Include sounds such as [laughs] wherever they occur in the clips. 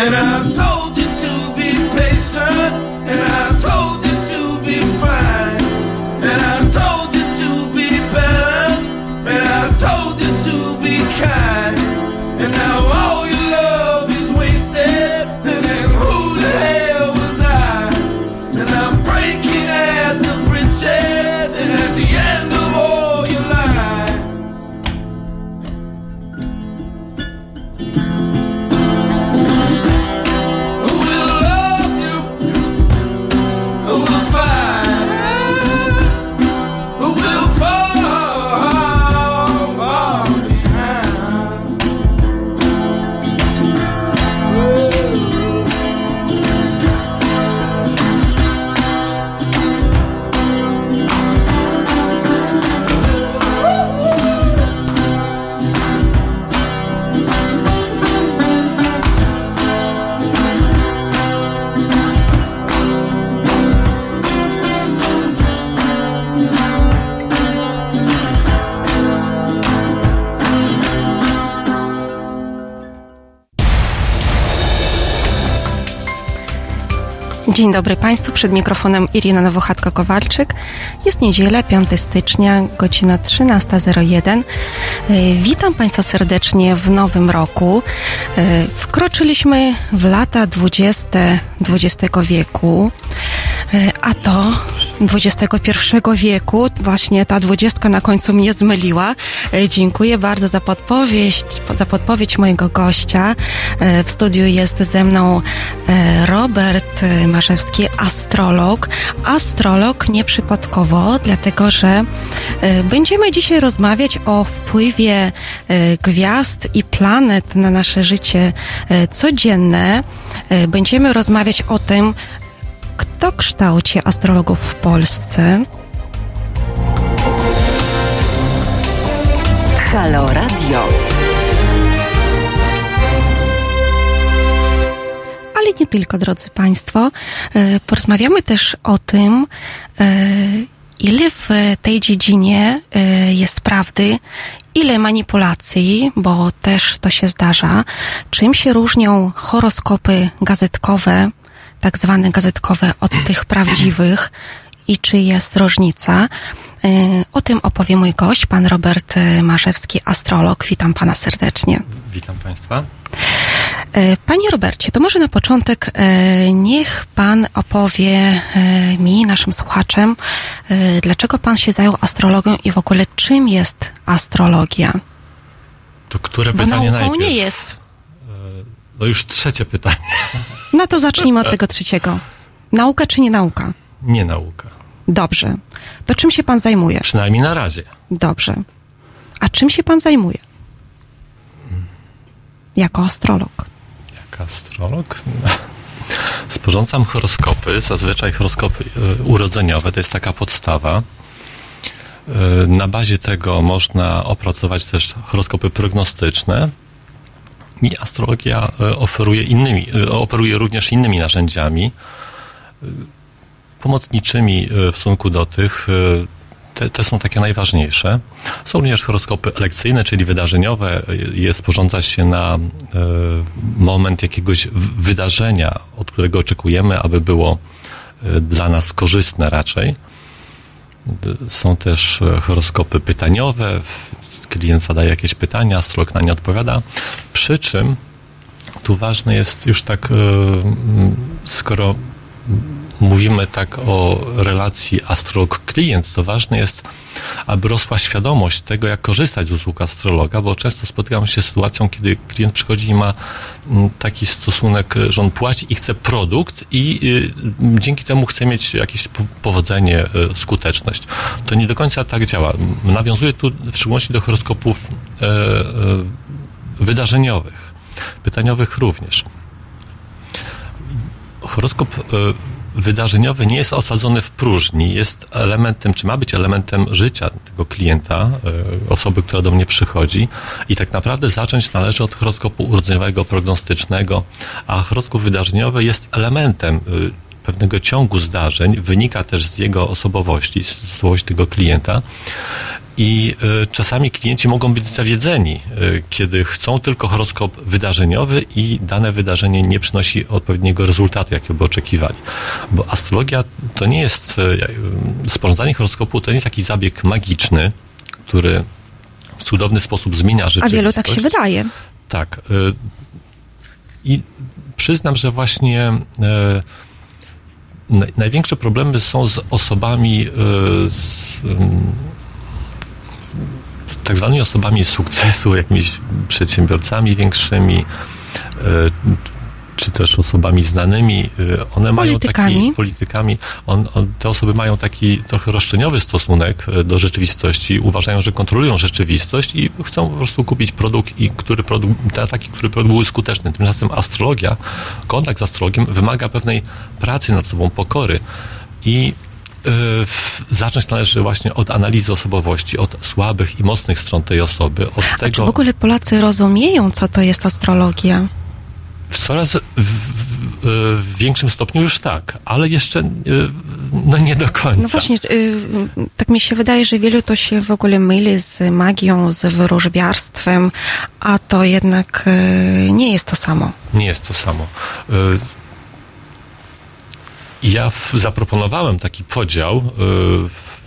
And I'm so Dzień dobry Państwu, przed mikrofonem Irina Nowochatko-Kowalczyk. Jest niedziela, 5 stycznia, godzina 13.01. E, Witam Państwa serdecznie w nowym roku. E, Wkroczyliśmy w lata 20 XX wieku, e, a to XXI wieku, właśnie ta dwudziestka na końcu mnie zmyliła. E, Dziękuję bardzo za podpowiedź, za podpowiedź mojego gościa. E, W studiu jest ze mną e, Robert Marzewski, astrolog. Astrolog nieprzypadkowo, dlatego że będziemy dzisiaj rozmawiać o wpływie gwiazd i planet na nasze życie codzienne. Będziemy rozmawiać o tym, kto kształci astrologów w Polsce. Halo Radio. Ale nie tylko, drodzy Państwo. E, Porozmawiamy też o tym, e, ile w tej dziedzinie e, jest prawdy, ile manipulacji, bo też to się zdarza, czym się różnią horoskopy gazetkowe, tak zwane gazetkowe, od tych prawdziwych i czy jest różnica. E, O tym opowie mój gość, pan Robert e, Marzewski, astrolog. Witam pana serdecznie. Witam Państwa. E, Panie Robercie, to może na początek niech Pan opowie mi, naszym słuchaczem, e, dlaczego Pan się zajął astrologią i w ogóle czym jest astrologia? To które Bo pytanie nauką najpierw? nie jest. No już trzecie pytanie. No to zacznijmy od tego trzeciego. Nauka czy nie nauka? Nie nauka. Dobrze. To czym się Pan zajmuje? Przynajmniej na razie. Dobrze. A czym się Pan zajmuje? Jako astrolog. Jak astrolog? [laughs] Sporządzam horoskopy, zazwyczaj horoskopy e, urodzeniowe, to jest taka podstawa. E, Na bazie tego można opracować też horoskopy prognostyczne. I astrologia e, oferuje, innymi, e, operuje również innymi narzędziami e, pomocniczymi w stosunku do tych. Te, te są takie najważniejsze. Są również horoskopy elekcyjne, czyli wydarzeniowe. Je sporządza się na moment jakiegoś wydarzenia, od którego oczekujemy, aby było dla nas korzystne raczej. Są też horoskopy pytaniowe. Klient zadaje jakieś pytania, astrolog na nie odpowiada. Przy czym tu ważne jest już tak, e, skoro mówimy tak o relacji astrolog-klient, to ważne jest, aby rosła świadomość tego, jak korzystać z usług astrologa, bo często spotykam się z sytuacją, kiedy klient przychodzi i ma mm, taki stosunek, że on płaci i chce produkt i y, dzięki temu chce mieć jakieś po- powodzenie, y, skuteczność. To nie do końca tak działa. Nawiązuję tu w szczególności do horoskopów e, e, wydarzeniowych, pytaniowych również horoskop e, wydarzeniowy nie jest osadzony w próżni, jest elementem, czy ma być elementem życia tego klienta, e, osoby, która do mnie przychodzi. I tak naprawdę zacząć należy od horoskopu urodzeniowego, prognostycznego, a horoskop wydarzeniowy jest elementem e, pewnego ciągu zdarzeń, wynika też z jego osobowości, z osobowości tego klienta I y, czasami klienci mogą być zawiedzeni, y, kiedy chcą tylko horoskop wydarzeniowy i dane wydarzenie nie przynosi odpowiedniego rezultatu, jakiego by oczekiwali. Bo astrologia to nie jest, y, sporządzanie horoskopu to nie jest jakiś zabieg magiczny, który w cudowny sposób zmienia A rzeczywistość. wielu tak się wydaje. Tak. I przyznam, że właśnie naj- największe problemy są z osobami, z, tak zwanymi osobami sukcesu, jakimiś przedsiębiorcami większymi, y, czy też osobami znanymi. y, One mają Politykami. taki politykami. On, on, te osoby mają taki trochę roszczeniowy stosunek e, do rzeczywistości, uważają, że kontrolują rzeczywistość i chcą po prostu kupić produkt, i który produkt, ta- taki, który produkt był skuteczny. Tymczasem astrologia, kontakt z astrologiem wymaga pewnej pracy nad sobą, pokory i e, zacząć należy właśnie od analizy osobowości, od słabych i mocnych stron tej osoby, od A czy w ogóle Polacy rozumieją, co to jest astrologia? W coraz w, w, w, większym stopniu już tak, ale jeszcze e, no nie do końca. No właśnie, y, tak mi się wydaje, że wielu to się w ogóle myli z magią, z wróżbiarstwem, a to jednak y, nie jest to samo. Nie jest to samo. Ja w, zaproponowałem taki podział, y, w,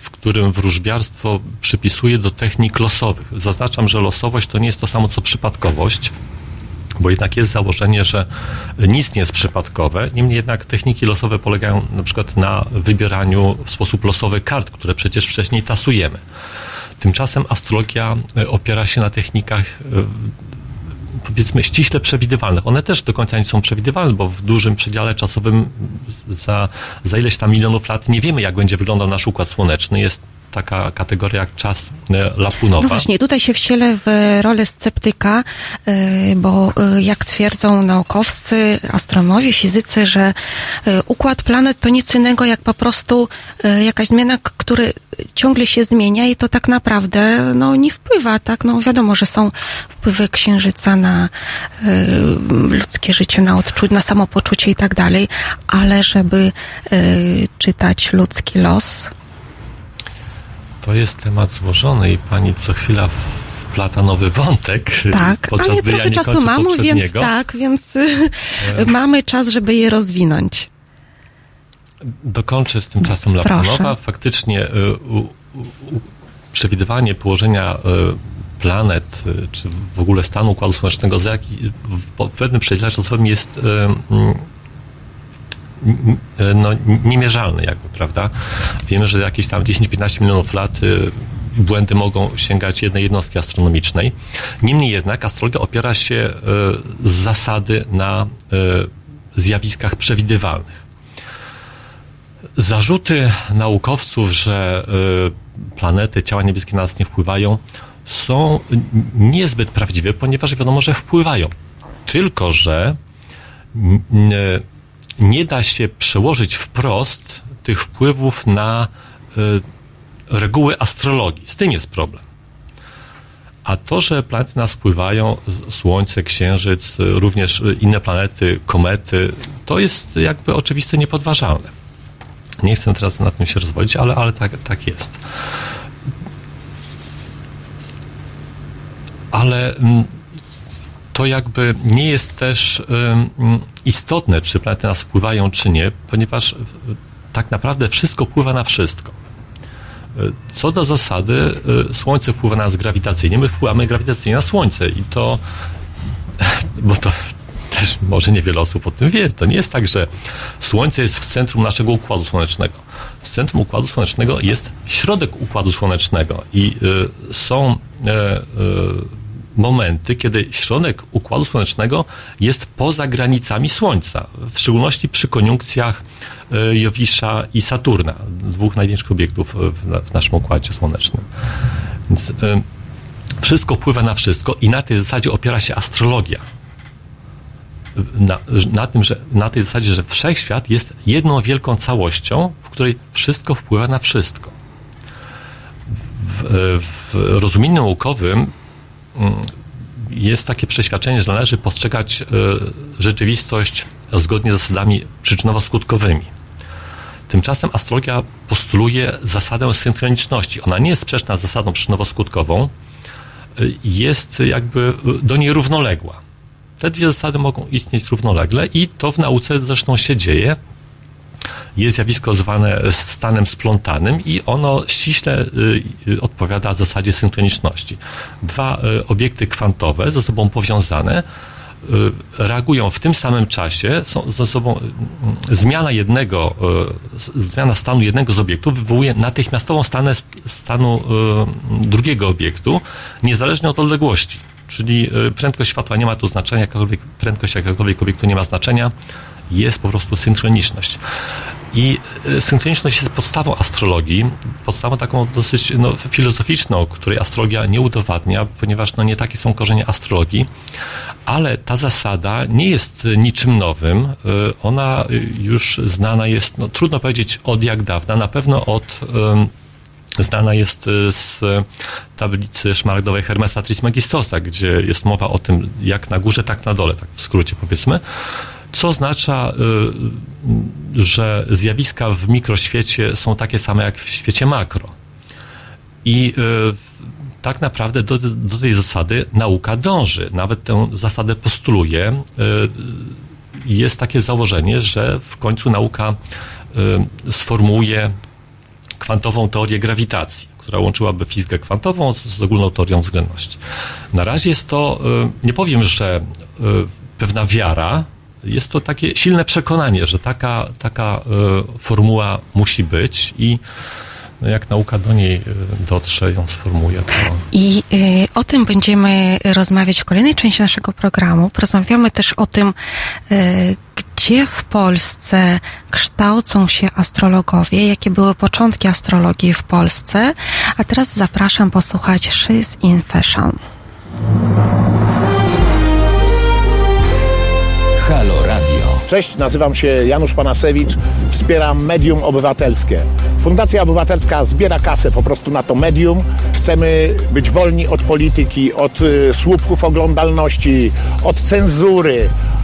w którym wróżbiarstwo przypisuje do technik losowych. Zaznaczam, że losowość to nie jest to samo co przypadkowość, bo jednak jest założenie, że nic nie jest przypadkowe. Niemniej jednak techniki losowe polegają na przykład na wybieraniu w sposób losowy kart, które przecież wcześniej tasujemy. Tymczasem astrologia y, opiera się na technikach y, powiedzmy ściśle przewidywalnych. One też do końca nie są przewidywalne, bo w dużym przedziale czasowym za, za ileś tam milionów lat nie wiemy, jak będzie wyglądał nasz układ słoneczny. Jest taka kategoria jak czas e, lapunowa. No właśnie, tutaj się wcielę w rolę sceptyka, y, bo y, jak twierdzą naukowcy, astronomowie, fizycy, że układ planet to nic innego jak po prostu jakaś zmiana, który ciągle się zmienia i to tak naprawdę no, nie wpływa, tak? No wiadomo, że są wpływy księżyca na ludzkie życie, na odczucie, na samopoczucie i tak dalej, ale żeby czytać ludzki los, To jest temat złożony i pani co chwila wplata nowy wątek. Tak, podczas ale gdy trochę ja czasu mamy, więc tak, więc y, [laughs] mamy czas, żeby je rozwinąć. Dokończę z tym czasem Proszę. Lapunowa. Faktycznie y, u, u, u, przewidywanie położenia y, planet, y, czy w ogóle stanu Układu Słonecznego za jaki, w, w pewnym przedziale czasowym jest no, niemierzalny jakby, prawda? Wiemy, że jakieś tam 10-15 milionów lat y, błędy mogą sięgać jednej jednostki astronomicznej. Niemniej jednak astrologia opiera się y, z zasady na y, zjawiskach przewidywalnych. Zarzuty naukowców, że planety, ciała niebieskie na nas nie wpływają, są niezbyt prawdziwe, ponieważ wiadomo, że wpływają. Tylko, że nie da się przełożyć wprost tych wpływów na y, reguły astrologii. Z tym jest problem. A to, że planety nas wpływają, Słońce, Księżyc, y, również inne planety, komety, to jest jakby oczywiste, niepodważalne. Nie chcę teraz nad tym się rozwodzić, ale, ale tak, tak jest. Ale mm, to jakby nie jest też istotne, czy planety nas wpływają, czy nie, ponieważ y, tak naprawdę wszystko wpływa na wszystko. Y, Co do zasady, y, Słońce wpływa na nas grawitacyjnie, my wpływamy grawitacyjnie na Słońce i to, [laughs] bo to też może niewiele osób o tym wie. To nie jest tak, że Słońce jest w centrum naszego Układu Słonecznego. W centrum Układu Słonecznego jest środek Układu Słonecznego i są momenty, kiedy środek Układu Słonecznego jest poza granicami Słońca, w szczególności przy koniunkcjach y, Jowisza i Saturna, dwóch największych obiektów w, na, w naszym Układzie Słonecznym. Więc y, wszystko wpływa na wszystko i na tej zasadzie opiera się astrologia na, na tym, że na tej zasadzie, że wszechświat jest jedną wielką całością, w której wszystko wpływa na wszystko. W, w rozumieniu naukowym jest takie przeświadczenie, że należy postrzegać e, rzeczywistość zgodnie z zasadami przyczynowo-skutkowymi. Tymczasem astrologia postuluje zasadę synchroniczności. Ona nie jest sprzeczna z zasadą przyczynowo-skutkową, jest jakby do niej równoległa. Te dwie zasady mogą istnieć równolegle i to w nauce zresztą się dzieje. Jest zjawisko zwane stanem splątanym i ono ściśle y, odpowiada zasadzie synchroniczności. Dwa y, obiekty kwantowe ze sobą powiązane Y, reagują w tym samym czasie, są ze sobą y, zmiana jednego, y, zmiana stanu jednego z obiektów wywołuje natychmiastową stanę stanu drugiego obiektu, niezależnie od odległości. Czyli prędkość światła nie ma tu znaczenia, jakakolwiek, prędkość jakiegokolwiek obiektu nie ma znaczenia, jest po prostu synchroniczność. I synchroniczność jest podstawą astrologii, podstawą taką dosyć no, filozoficzną, której astrologia nie udowadnia, ponieważ no, nie takie są korzenie astrologii, ale ta zasada nie jest niczym nowym. Y, ona już znana jest, no, trudno powiedzieć od jak dawna, na pewno od znana jest z tablicy szmaragdowej Hermesa Trismegistosa, gdzie jest mowa o tym, jak na górze, tak na dole, tak w skrócie powiedzmy, co oznacza, y, że zjawiska w mikroświecie są takie same jak w świecie makro. I tak naprawdę do, do tej zasady nauka dąży. Nawet tę zasadę postuluje. E, jest takie założenie, że w końcu nauka sformułuje kwantową teorię grawitacji, która łączyłaby fizykę kwantową z, z ogólną teorią względności. Na razie jest to, nie powiem, że pewna wiara, jest to takie silne przekonanie, że taka, taka formuła musi być i no jak nauka do niej y, dotrze, ją sformułuje. To... I y, o tym będziemy rozmawiać w kolejnej części naszego programu. Porozmawiamy też o tym, y, gdzie w Polsce kształcą się astrologowie, jakie były początki astrologii w Polsce. A teraz zapraszam posłuchać She's in Fashion. Cześć, nazywam się Janusz Panasewicz, wspieram Medium Obywatelskie. Fundacja Obywatelska zbiera kasę po prostu na to medium. Chcemy być wolni od polityki, od y, słupków oglądalności, od cenzury,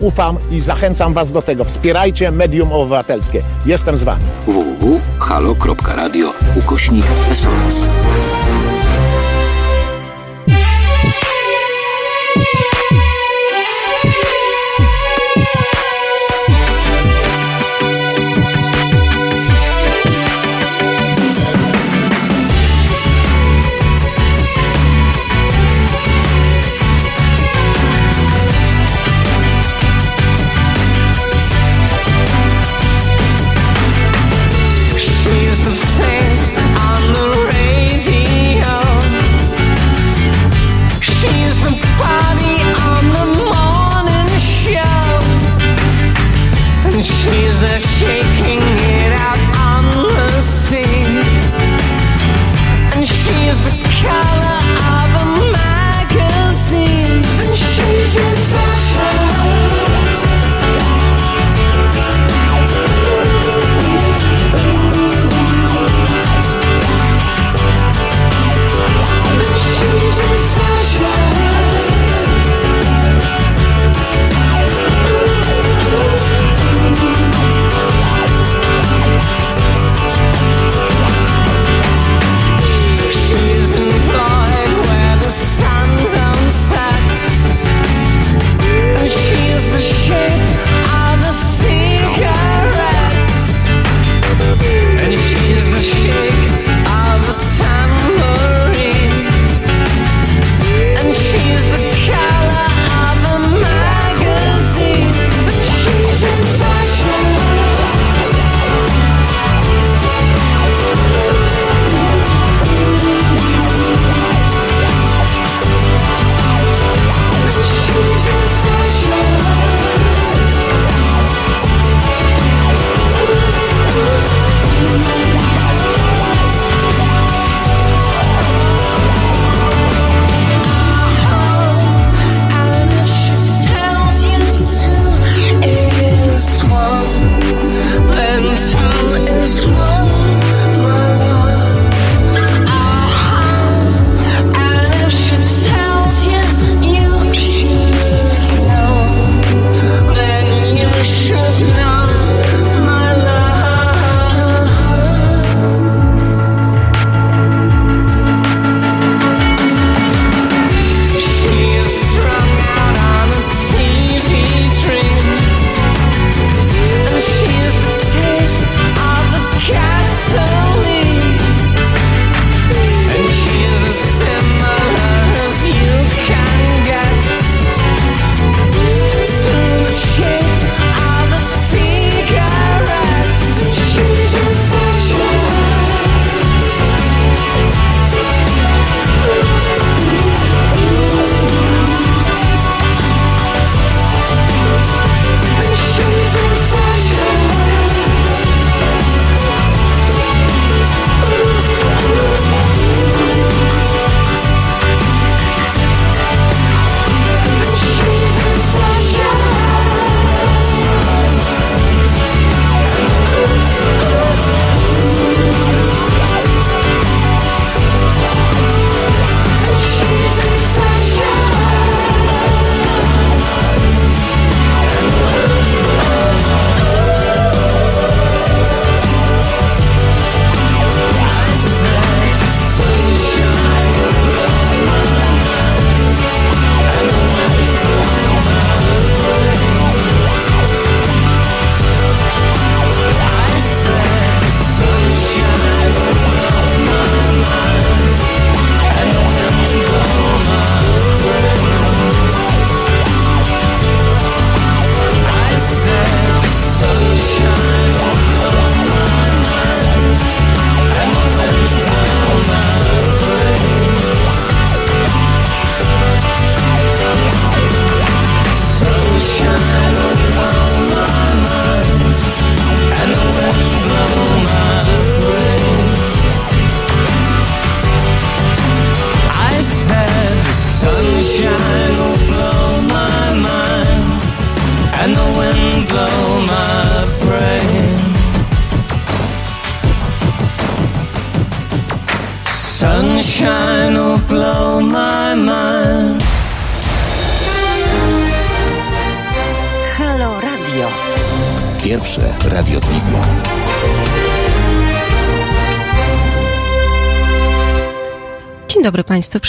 ufam i zachęcam Was do tego. Wspierajcie medium obywatelskie. Jestem z Wami. www.halo.radio ukośnik SOS.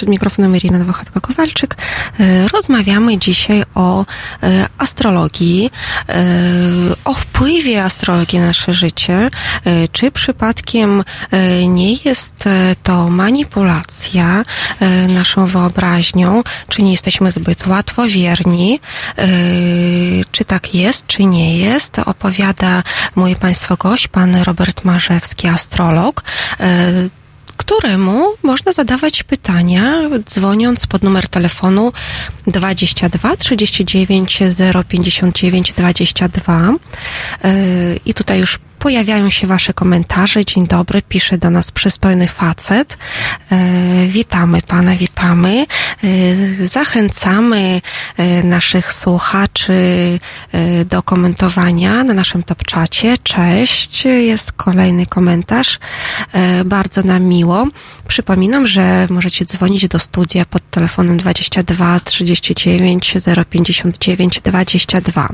Przed mikrofonem Irina Nowochatko-Kowalczyk. E, Rozmawiamy dzisiaj o e, astrologii, e, o wpływie astrologii na nasze życie. Czy przypadkiem nie jest to manipulacja naszą wyobraźnią? Czy nie jesteśmy zbyt łatwowierni? Czy tak jest, czy nie jest? Opowiada mój Państwo gość, pan Robert Marzewski, astrolog. Któremu można zadawać pytania, dzwoniąc pod numer telefonu 22 39 059 22. Yy, I tutaj już pojawiają się Wasze komentarze. Dzień dobry, pisze do nas przystojny facet. Yy, Witamy Pana, witamy. Yy, Zachęcamy yy, naszych słuchaczy do komentowania na naszym top czacie. Cześć, jest kolejny komentarz. Bardzo nam miło. Przypominam, że możecie dzwonić do studia pod telefonem 22 39 059 22.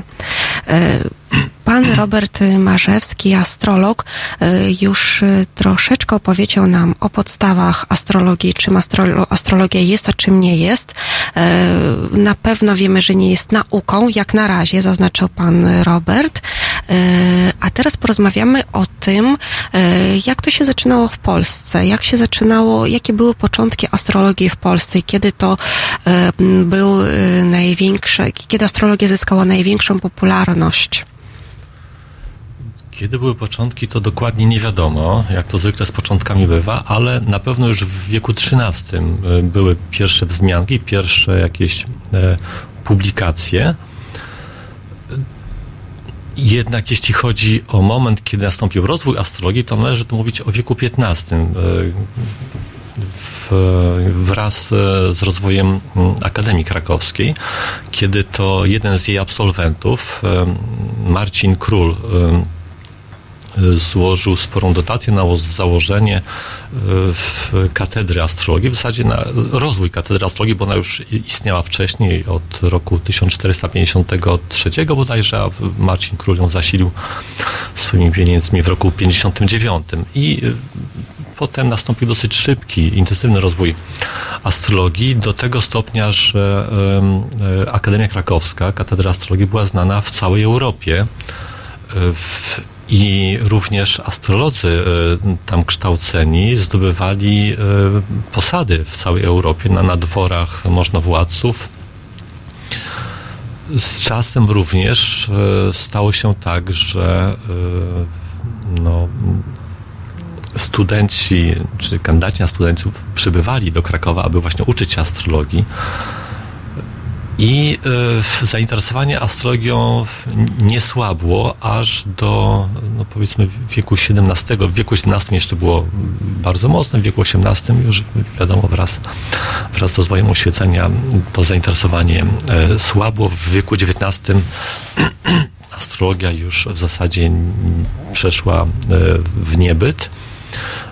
Pan Robert Marzewski, astrolog, y, już y, troszeczkę opowiedział nam o podstawach astrologii, czym astrolo- astrologia jest, a czym nie jest. Y, Na pewno wiemy, że nie jest nauką, jak na razie, zaznaczył pan Robert. A teraz porozmawiamy o tym, jak to się zaczynało w Polsce, jak się zaczynało, jakie były początki astrologii w Polsce i kiedy to był największy, kiedy astrologia zyskała największą popularność. Kiedy były początki, to dokładnie nie wiadomo, jak to zwykle z początkami bywa, ale na pewno już w wieku XIII y, były pierwsze wzmianki, pierwsze jakieś e, publikacje. Jednak jeśli chodzi o moment, kiedy nastąpił rozwój astrologii, to należy tu mówić o wieku XV. y, W, wraz e, z rozwojem mm, Akademii Krakowskiej, kiedy to jeden z jej absolwentów, Marcin Król, złożył sporą dotację na założenie w katedry astrologii, w zasadzie na rozwój katedry astrologii, bo ona już istniała wcześniej, od roku 1453 bodajże, a Marcin Król ją zasilił swoimi pieniędzmi w roku 59. I e, potem nastąpił dosyć szybki, intensywny rozwój astrologii do tego stopnia, że em, Akademia Krakowska, katedra astrologii była znana w całej Europie. I również astrolodzy e, tam kształceni zdobywali e, posady w całej Europie na, na dworach możnowładców. Z czasem również e, stało się tak, że no, studenci, czy kandydaci na studentów przybywali do Krakowa, aby właśnie uczyć się astrologii. I y, zainteresowanie astrologią nie słabło aż do, no powiedzmy, wieku XVII. W wieku XVII jeszcze było bardzo mocne, w wieku XVIII już wiadomo, wraz, wraz z rozwojem oświecenia to zainteresowanie y, słabło. W wieku XIX [clears throat] astrologia już w zasadzie przeszła y, w niebyt,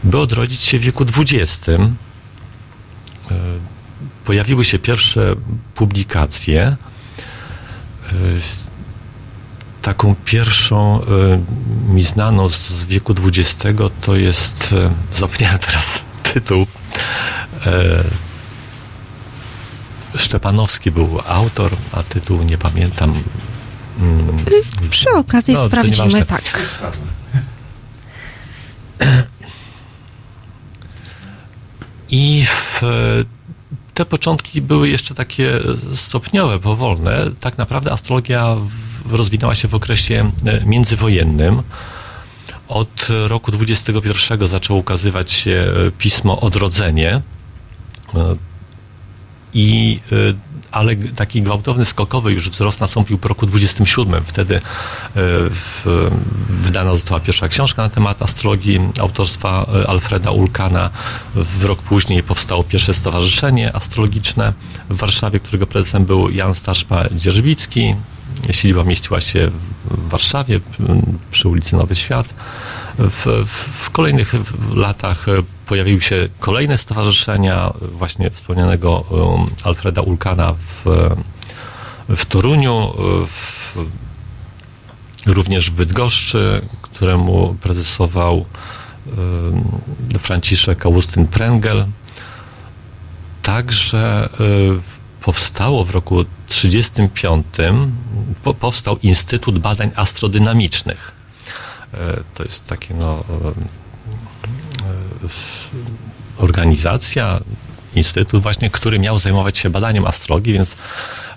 by odrodzić się w wieku XX. Pojawiły się pierwsze publikacje. Y, Taką pierwszą y, mi znaną z wieku XX to jest, y, zapomniałem teraz [laughs] tytuł, Szczepanowski był autor, a tytuł nie pamiętam. Mm, Przy okazji No, sprawdzimy, tak. I w, te początki były jeszcze takie stopniowe, powolne. Tak naprawdę astrologia rozwinęła się w okresie e, międzywojennym. Od roku 21 zaczęło ukazywać się e, pismo Odrodzenie. E, I, e, ale taki gwałtowny, skokowy już wzrost nastąpił po roku 27. Wtedy e, w, wydana została pierwsza książka na temat astrologii autorstwa e, Alfreda Ulkana. W rok później powstało pierwsze stowarzyszenie astrologiczne w Warszawie, którego prezesem był Jan Starszpa-Dzierżbicki. Siedziba mieściła się w Warszawie przy ulicy Nowy Świat. W, w, w kolejnych latach e, pojawiły się kolejne stowarzyszenia, właśnie wspomnianego um, Alfreda Ulkana w, w Toruniu. W, również w Bydgoszczy, któremu prezesował y, Franciszek Augustyn Prengel. Także y, powstało w roku 1935 po, powstał Instytut Badań Astrodynamicznych. Y, to jest takie no, organizacja, instytut właśnie, który miał zajmować się badaniem astrologii, więc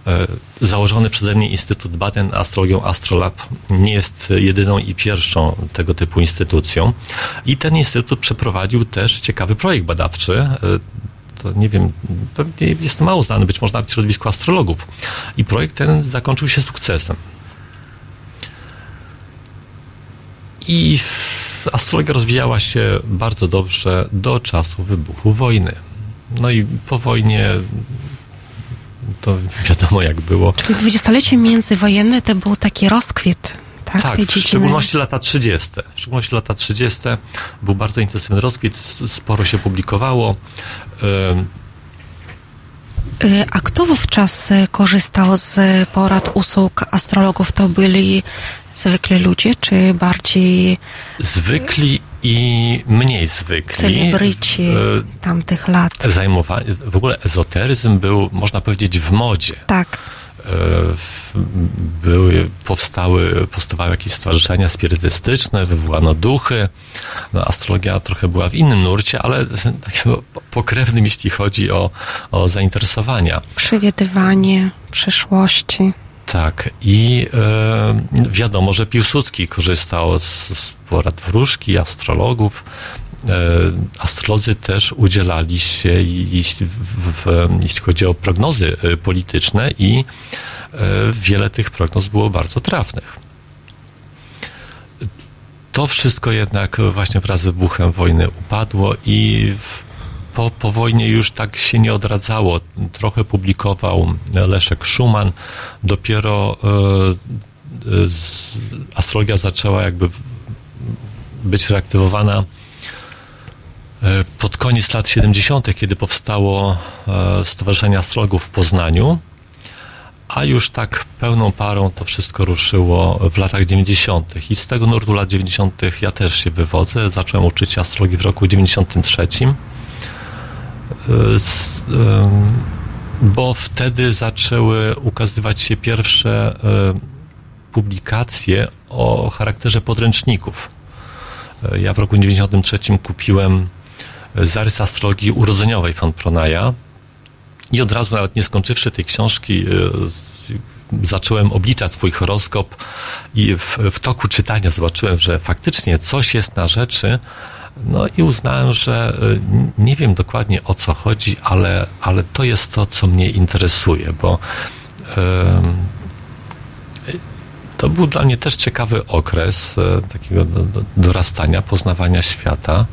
e, założony przeze mnie Instytut Badań Astrologią Astrolab nie jest jedyną i pierwszą tego typu instytucją. I ten instytut przeprowadził też ciekawy projekt badawczy. E, To nie wiem, pewnie jest to mało znany, być może nawet w środowisku astrologów. I projekt ten zakończył się sukcesem. I astrologia rozwijała się bardzo dobrze do czasu wybuchu wojny. No i po wojnie to wiadomo jak było. Czyli dwudziestolecie międzywojenne to był taki rozkwit tak, Tak, w szczególności lata 30. W szczególności lata 30. był bardzo intensywny rozkwit, sporo się publikowało. Y, A kto wówczas y, korzystał z porad usług astrologów? To byli zwykli ludzie, czy bardziej Zwykli i mniej zwykli. celebryci y, tamtych lat? Zajmowani, w ogóle ezoteryzm był, można powiedzieć, w modzie. Tak. E, były, powstały, powstawały jakieś stowarzyszenia spirytystyczne, wywołano duchy. No, astrologia trochę była w innym nurcie, ale takim pokrewnym, jeśli chodzi o, o zainteresowania. Przewidywanie przyszłości. Tak, i e, wiadomo, że Piłsudski korzystał z, z porad wróżki, astrologów. E, astrolodzy też udzielali się, jeśli, w, w, jeśli chodzi o prognozy e, polityczne, i wiele tych prognoz było bardzo trafnych. To wszystko jednak właśnie wraz z wybuchem wojny upadło i w, po, po wojnie już tak się nie odradzało. Trochę publikował Leszek Szuman. Dopiero e, e, z, astrologia zaczęła jakby być reaktywowana e, pod koniec lat 70., kiedy powstało Stowarzyszenie Astrologów w Poznaniu. A już tak pełną parą to wszystko ruszyło w latach 90. I z tego nurtu lat 90. ja też się wywodzę. Zacząłem uczyć astrologii w roku 93. Y, ym, Bo wtedy zaczęły ukazywać się pierwsze y, publikacje o charakterze podręczników. Y, Ja w roku 93 kupiłem y, zarys astrologii urodzeniowej von Pronaja i od razu, nawet nie skończywszy tej książki, y, zacząłem obliczać swój horoskop i w, w toku czytania zobaczyłem, że faktycznie coś jest na rzeczy. No i uznałem, że y, nie wiem dokładnie o co chodzi, ale, ale to jest to, co mnie interesuje, bo to był dla mnie też ciekawy okres e, takiego do, do, dorastania, poznawania świata.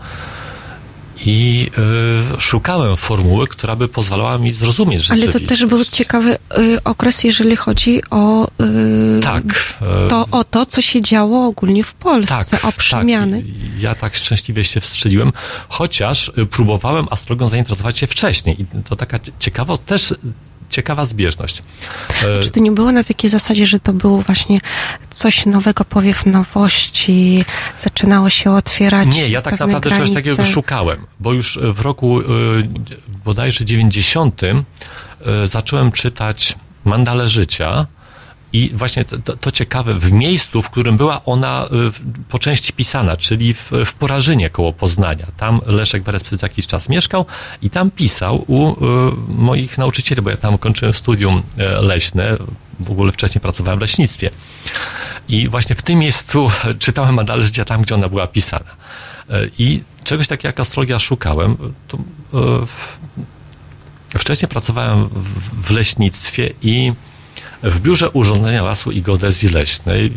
I y, szukałem formuły, która by pozwalała mi zrozumieć Ale to rzeczywistość. też był ciekawy y, okres, jeżeli chodzi o, y, Tak. e, to, o to, co się działo ogólnie w Polsce, o przemiany. Tak. Ja tak szczęśliwie się wstrzeliłem, chociaż y, próbowałem astrologią zainteresować się wcześniej. I to taka cie- ciekawa, też ciekawa zbieżność. E, Czy to nie było na takiej zasadzie, że to było właśnie coś nowego, powiew nowości, zaczynało się otwierać Nie, ja tak naprawdę czegoś granice. takiego szukałem, bo już w roku bodajże 90 y, zacząłem czytać Mandale Życia i właśnie to, to, ciekawe, w miejscu, w którym była ona y, po części pisana, czyli w, w Porażynie koło Poznania. Tam Leszek Werec przez jakiś czas mieszkał i tam pisał u y, moich nauczycieli, bo ja tam kończyłem studium y, leśne, w ogóle wcześniej pracowałem w leśnictwie. I właśnie w tym miejscu [laughs] czytałem Mandale Życia tam, gdzie ona była pisana. E, I czegoś takiego jak astrologia szukałem. To, e, wcześniej pracowałem w leśnictwie i w biurze urządzenia lasu i geodezji leśnej.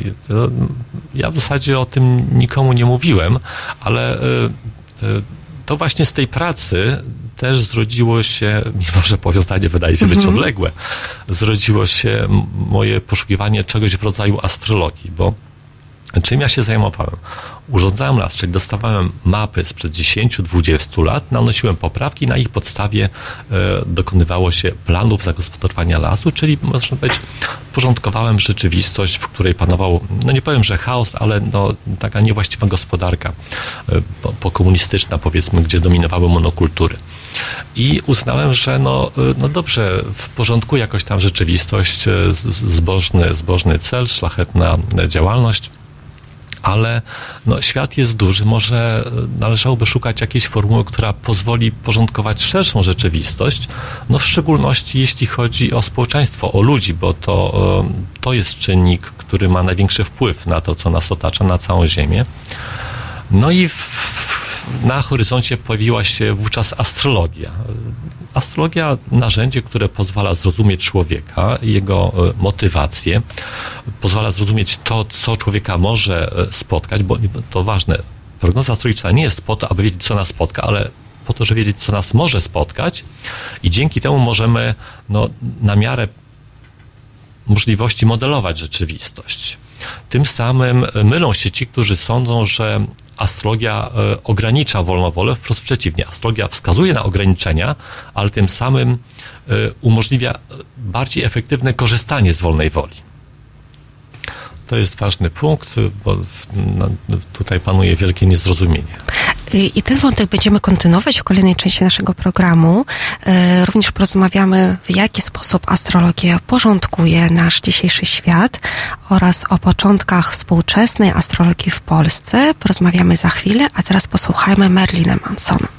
Ja w zasadzie o tym nikomu nie mówiłem, ale e, e, to właśnie z tej pracy też zrodziło się, mimo że powiązanie wydaje się być odległe, zrodziło się moje poszukiwanie czegoś w rodzaju astrologii, bo Czym ja się zajmowałem? Urządzałem las, czyli dostawałem mapy sprzed 10-20 lat, nanosiłem poprawki, na ich podstawie e, dokonywało się planów zagospodarowania lasu, czyli można powiedzieć, porządkowałem rzeczywistość, w której panował, no nie powiem, że chaos, ale no, taka niewłaściwa gospodarka e, po, pokomunistyczna, powiedzmy, gdzie dominowały monokultury. I uznałem, że no, e, no dobrze, w porządku jakoś tam rzeczywistość, zbożny, zbożny cel, szlachetna działalność ale no, świat jest duży, może e, należałoby szukać jakiejś formuły, która pozwoli porządkować szerszą rzeczywistość, no w szczególności jeśli chodzi o społeczeństwo, o ludzi, bo to, e, to jest czynnik, który ma największy wpływ na to, co nas otacza, na całą Ziemię. No i w, na horyzoncie pojawiła się wówczas astrologia. Astrologia narzędzie, które pozwala zrozumieć człowieka, jego e, motywacje, pozwala zrozumieć to, co człowieka może e, spotkać, bo to ważne. Prognoza astrologiczna nie jest po to, aby wiedzieć, co nas spotka, ale po to, żeby wiedzieć, co nas może spotkać i dzięki temu możemy no, na miarę możliwości modelować rzeczywistość. Tym samym mylą się ci, którzy sądzą, że astrologia e, ogranicza wolną wolę, wprost przeciwnie. Astrologia wskazuje na ograniczenia, ale tym samym e, umożliwia bardziej efektywne korzystanie z wolnej woli. To jest ważny punkt, bo tutaj panuje wielkie niezrozumienie. I ten wątek będziemy kontynuować w kolejnej części naszego programu. E, Również porozmawiamy, w jaki sposób astrologia porządkuje nasz dzisiejszy świat oraz o początkach współczesnej astrologii w Polsce. Porozmawiamy za chwilę, a teraz posłuchajmy Merlina Mansona.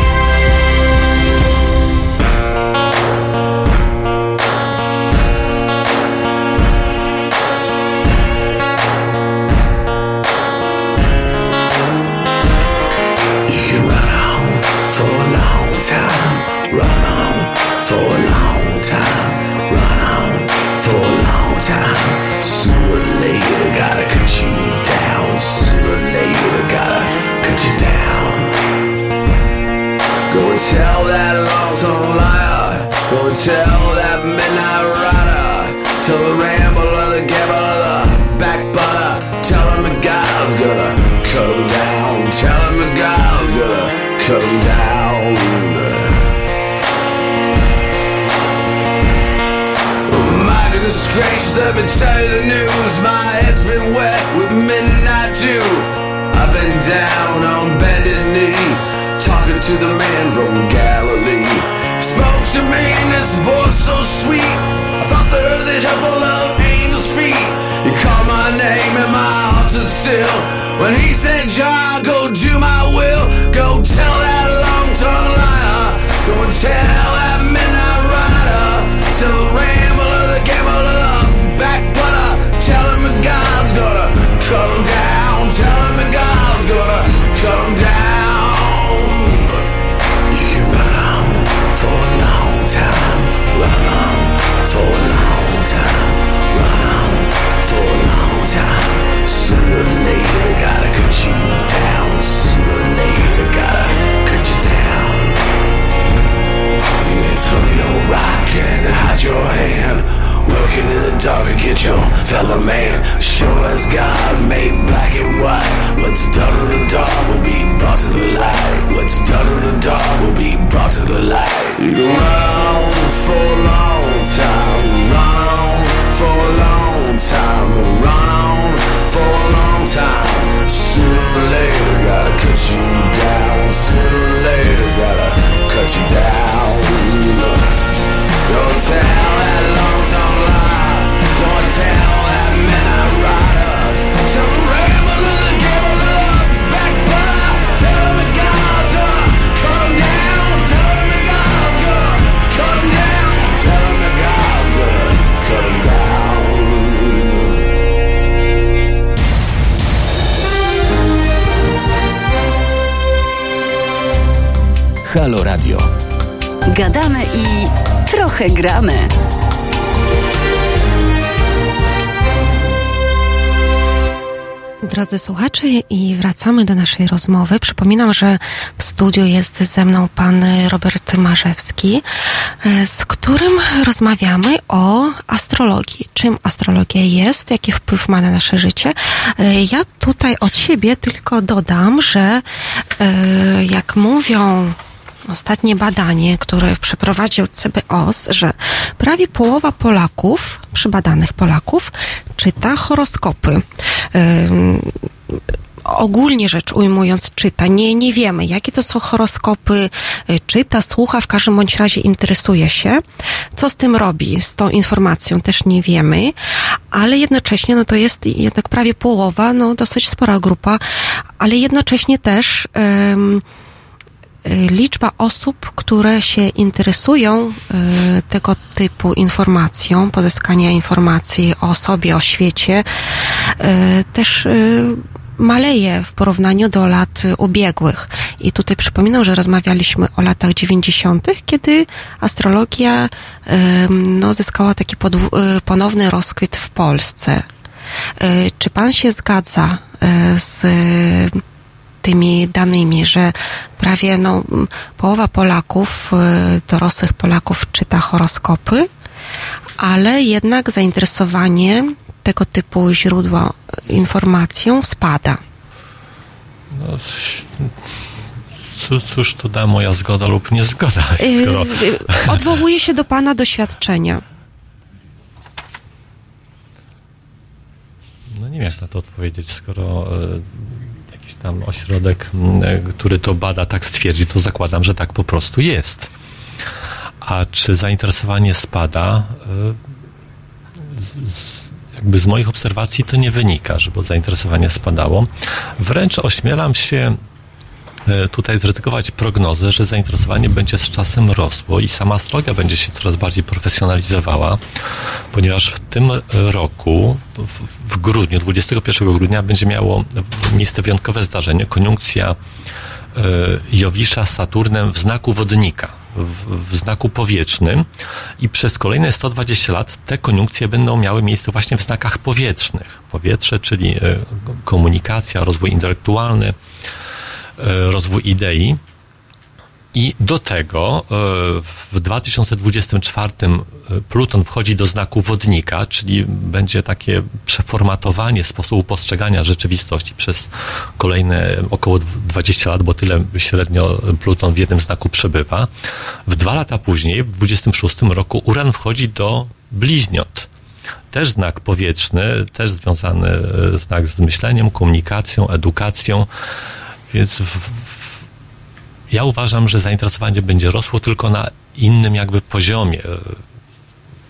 Tell that long-tongued liar. And tell that midnight rider. Tell the rambler, the gambler, the backbiter. Tell him the God's gonna him down. Tell him the God's gonna him down. My goodness gracious, I've been telling the news. My head's been wet with midnight dew. I've been down on bended knee, talking to the man from Galilee. Spoke to me in this voice so sweet. I thought the earth is full of angels' feet. He called my name and my heart stood still. When he said, John, go do my will. Go tell that long-tongued liar. Go and tell that midnight rider. Tell the rambler, the gambler, the backbutter. Tell him God's gonna cut him down. rock and hide your hand. Working in the dark and get your fellow man. Sure as God made black and white. What's done in the dark will be brought to the light. What's done in the dark will be brought to the light. You go for a long time, Run for a long time, around for a long time. Sooner or later, gotta cut you down. Sooner or later, gotta cut you down. Don't tell that long tongue lie. Don't tell that midnight rider. Tell the rambler, Halo Radio. Gadamy i trochę gramy. Drodzy słuchacze, i wracamy do naszej rozmowy. Przypominam, że w studiu jest ze mną pan Robert Marzewski, e, z którym rozmawiamy o astrologii. Czym astrologia jest, jaki wpływ ma na nasze życie. E, Ja tutaj od siebie tylko dodam, że e, jak mówią ostatnie badanie, które przeprowadził CBOS, że prawie połowa Polaków, przybadanych Polaków, czyta horoskopy. Ym, ogólnie rzecz ujmując, czyta. Nie, nie wiemy, jakie to są horoskopy, y, czyta, słucha, w każdym bądź razie interesuje się. Co z tym robi, z tą informacją, też nie wiemy, ale jednocześnie, no to jest jednak prawie połowa, no dosyć spora grupa, ale jednocześnie też ym, y, liczba osób, które się interesują y, tego typu informacją, pozyskania informacji o sobie, o świecie, y, też maleje w porównaniu do lat ubiegłych. I tutaj przypominam, że rozmawialiśmy o latach 90., kiedy astrologia no, zyskała taki ponowny rozkwit w Polsce. Czy pan się zgadza z tymi danymi, że prawie no, połowa Polaków, y, dorosłych Polaków czyta horoskopy, ale jednak zainteresowanie tego typu źródła y, informacją spada. No, cóż, tu da moja zgoda lub niezgoda, skoro... Y, y, Odwołuje się do pana doświadczenia. No nie wiem, jak na to odpowiedzieć, skoro tam ośrodek, m, e, który to bada, tak stwierdzi, to zakładam, że tak po prostu jest. A czy zainteresowanie spada? e, Z, z, jakby z moich obserwacji to nie wynika, żeby zainteresowanie spadało. Wręcz ośmielam się tutaj zryzykować prognozę, że zainteresowanie będzie z czasem rosło i sama astrologia będzie się coraz bardziej profesjonalizowała, ponieważ w tym roku, w, grudniu, 21 grudnia będzie miało miejsce wyjątkowe zdarzenie, koniunkcja e, Jowisza Saturnem w znaku wodnika, w, w znaku powietrznym i przez kolejne 120 lat te koniunkcje będą miały miejsce właśnie w znakach powietrznych. Powietrze, czyli e, komunikacja, rozwój intelektualny, e, rozwój idei. I do tego e, w 2024 Pluton wchodzi do znaku wodnika, czyli będzie takie przeformatowanie sposobu postrzegania rzeczywistości przez kolejne około 20 lat, bo tyle średnio Pluton w jednym znaku przebywa. W dwa lata później, w 26 roku, Uran wchodzi do bliźniot. Też znak powietrzny, też związany e, znak z myśleniem, komunikacją, edukacją, więc w, w, ja uważam, że zainteresowanie będzie rosło tylko na innym jakby poziomie.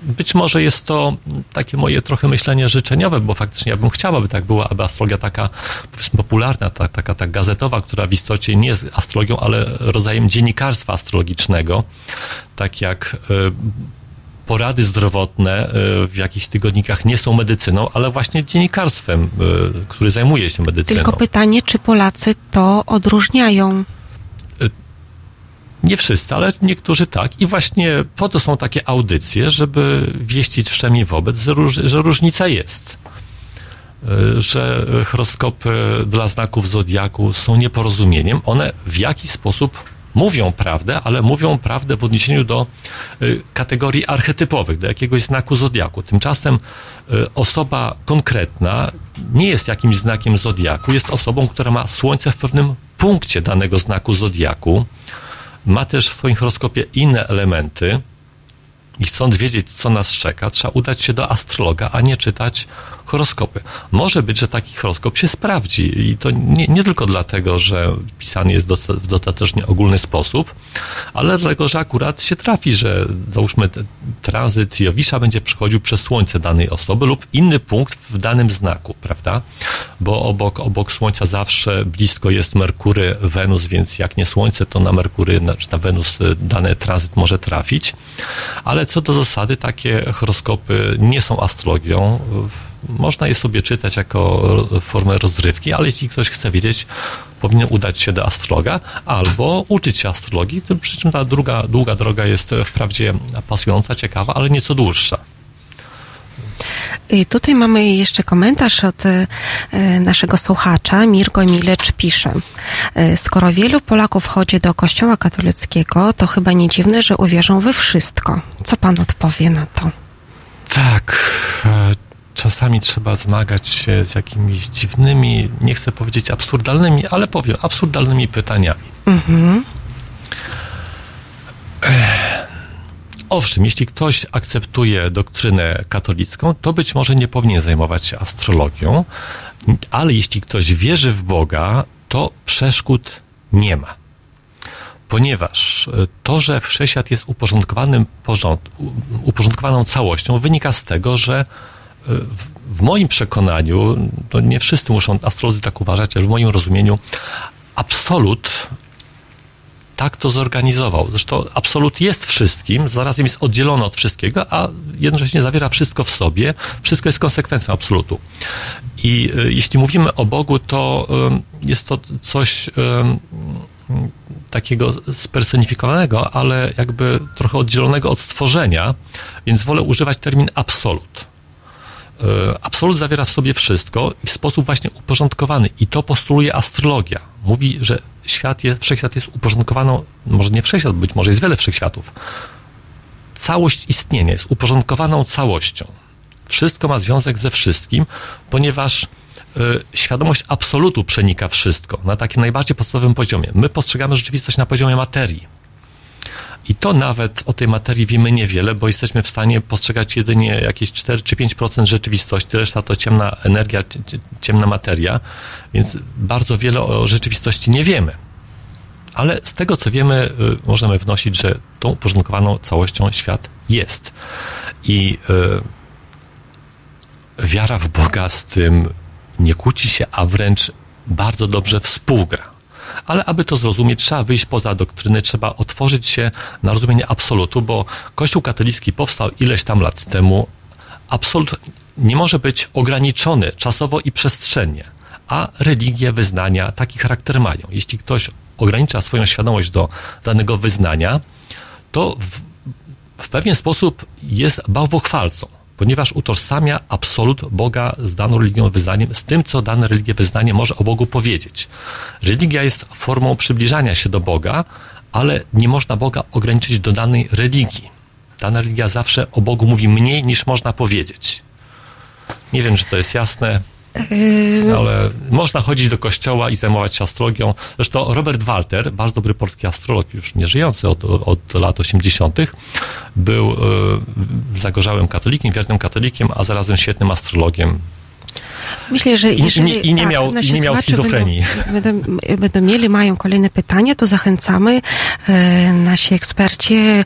Być może jest to takie moje trochę myślenie życzeniowe, bo faktycznie ja bym chciała, aby tak była, aby astrologia taka powiedzmy popularna, ta, taka tak gazetowa, która w istocie nie jest astrologią, ale rodzajem dziennikarstwa astrologicznego, tak jak y, porady zdrowotne y, w jakichś tygodnikach nie są medycyną, ale właśnie dziennikarstwem, y, który zajmuje się medycyną. Tylko pytanie, czy Polacy to odróżniają? Nie wszyscy, ale niektórzy tak. I właśnie po to są takie audycje, żeby wieścić wszemi wobec, że, róż, że różnica jest. Że horoskopy dla znaków zodiaku są nieporozumieniem. One w jakiś sposób mówią prawdę, ale mówią prawdę w odniesieniu do y, kategorii archetypowych, do jakiegoś znaku zodiaku. Tymczasem y, osoba konkretna nie jest jakimś znakiem zodiaku, jest osobą, która ma słońce w pewnym punkcie danego znaku zodiaku, ma też w swoim horoskopie inne elementy i chcąc wiedzieć, co nas czeka, trzeba udać się do astrologa, a nie czytać horoskopy. Może być, że taki horoskop się sprawdzi i to nie, nie tylko dlatego, że pisany jest w dostatecznie ogólny sposób, ale dlatego, że akurat się trafi, że załóżmy tranzyt Jowisza będzie przechodził przez Słońce danej osoby lub inny punkt w danym znaku, prawda? Bo obok, obok Słońca zawsze blisko jest Merkury, Wenus, więc jak nie Słońce, to na Merkury na Wenus y, dany tranzyt może trafić. Ale co do zasady, takie horoskopy nie są astrologią można je sobie czytać jako formę rozrywki, ale jeśli ktoś chce wiedzieć, powinien udać się do astrologa albo uczyć się astrologii, przy czym ta druga, długa droga jest wprawdzie pasująca, ciekawa, ale nieco dłuższa. I tutaj mamy jeszcze komentarz od e, naszego słuchacza. Mirko Milecz pisze. E, skoro wielu Polaków chodzi do kościoła katolickiego, to chyba nie dziwne, że uwierzą we wszystko. Co pan odpowie na to? Tak. E, czasami trzeba zmagać się z jakimiś dziwnymi, nie chcę powiedzieć absurdalnymi, ale powiem, absurdalnymi pytaniami. Mhm. Owszem, jeśli ktoś akceptuje doktrynę katolicką, to być może nie powinien zajmować się astrologią, ale jeśli ktoś wierzy w Boga, to przeszkód nie ma. Ponieważ to, że wszechświat jest uporządkowanym porząd, uporządkowaną całością, wynika z tego, że w moim przekonaniu, to nie wszyscy muszą astrolodzy tak uważać, ale w moim rozumieniu absolut tak to zorganizował. Zresztą absolut jest wszystkim, zarazem jest oddzielony od wszystkiego, a jednocześnie zawiera wszystko w sobie. Wszystko jest konsekwencją absolutu. I y, jeśli mówimy o Bogu, to y, jest to coś y, takiego spersonifikowanego, ale jakby trochę oddzielonego od stworzenia, więc wolę używać termin absolut. E, absolut zawiera w sobie wszystko w sposób właśnie uporządkowany i to postuluje astrologia. Mówi, że świat jest, wszechświat jest uporządkowaną, może nie wszechświat, być może jest wiele wszechświatów. Całość istnienia jest uporządkowaną całością. Wszystko ma związek ze wszystkim, ponieważ y, świadomość absolutu przenika wszystko na takim najbardziej podstawowym poziomie. My postrzegamy rzeczywistość na poziomie materii i to nawet o tej materii wiemy niewiele, bo jesteśmy w stanie postrzegać jedynie jakieś 4 czy 5% rzeczywistości, reszta to ciemna energia, ciemna materia, więc bardzo wiele o rzeczywistości nie wiemy. Ale z tego, co wiemy, y, możemy wnosić, że tą uporządkowaną całością świat jest. I y, wiara w Boga z tym nie kłóci się, a wręcz bardzo dobrze współgra ale aby to zrozumieć, trzeba wyjść poza doktryny, trzeba otworzyć się na rozumienie absolutu, bo Kościół katolicki powstał ileś tam lat temu. Absolut nie może być ograniczony czasowo i przestrzennie, a religie, wyznania taki charakter mają. Jeśli ktoś ogranicza swoją świadomość do danego wyznania, to w, w pewien sposób jest bałwochwalcą ponieważ utożsamia absolut Boga z daną religią wyznaniem, z tym, co dane religie wyznanie może o Bogu powiedzieć. Religia jest formą przybliżania się do Boga, ale nie można Boga ograniczyć do danej religii. Dana religia zawsze o Bogu mówi mniej niż można powiedzieć. Nie wiem, czy to jest jasne. Yy, ale można chodzić do kościoła i zajmować się astrologią. Zresztą Robert Walter, bardzo dobry polski astrolog, już nie żyjący od, od lat 80., był y, zagorzałym katolikiem, wiernym katolikiem, a zarazem świetnym astrologiem. Myślę, że jeżeli I, i, nie, miał, i nie miał schizofrenii. Będą, [laughs] będą, będą, mieli, mają kolejne pytania, to zachęcamy. E, nasi eksperci, e,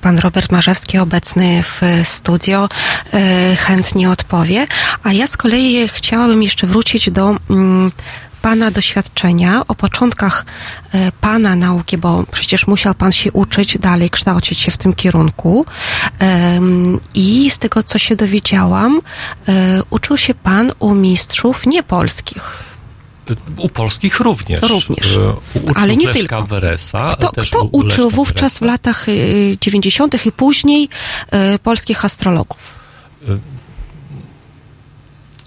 pan Robert Marzewski obecny w studio, e, chętnie odpowie. A ja z kolei chciałabym jeszcze wrócić do mm, Pana doświadczenia, o początkach e, Pana nauki, bo przecież musiał Pan się uczyć dalej, kształcić się w tym kierunku. I z tego, co się dowiedziałam, e, uczył się Pan u mistrzów niepolskich. U polskich również. Również. E, uczył Ale nie tylko. Weresa, kto, kto uczył wówczas w latach 90. i później polskich astrologów?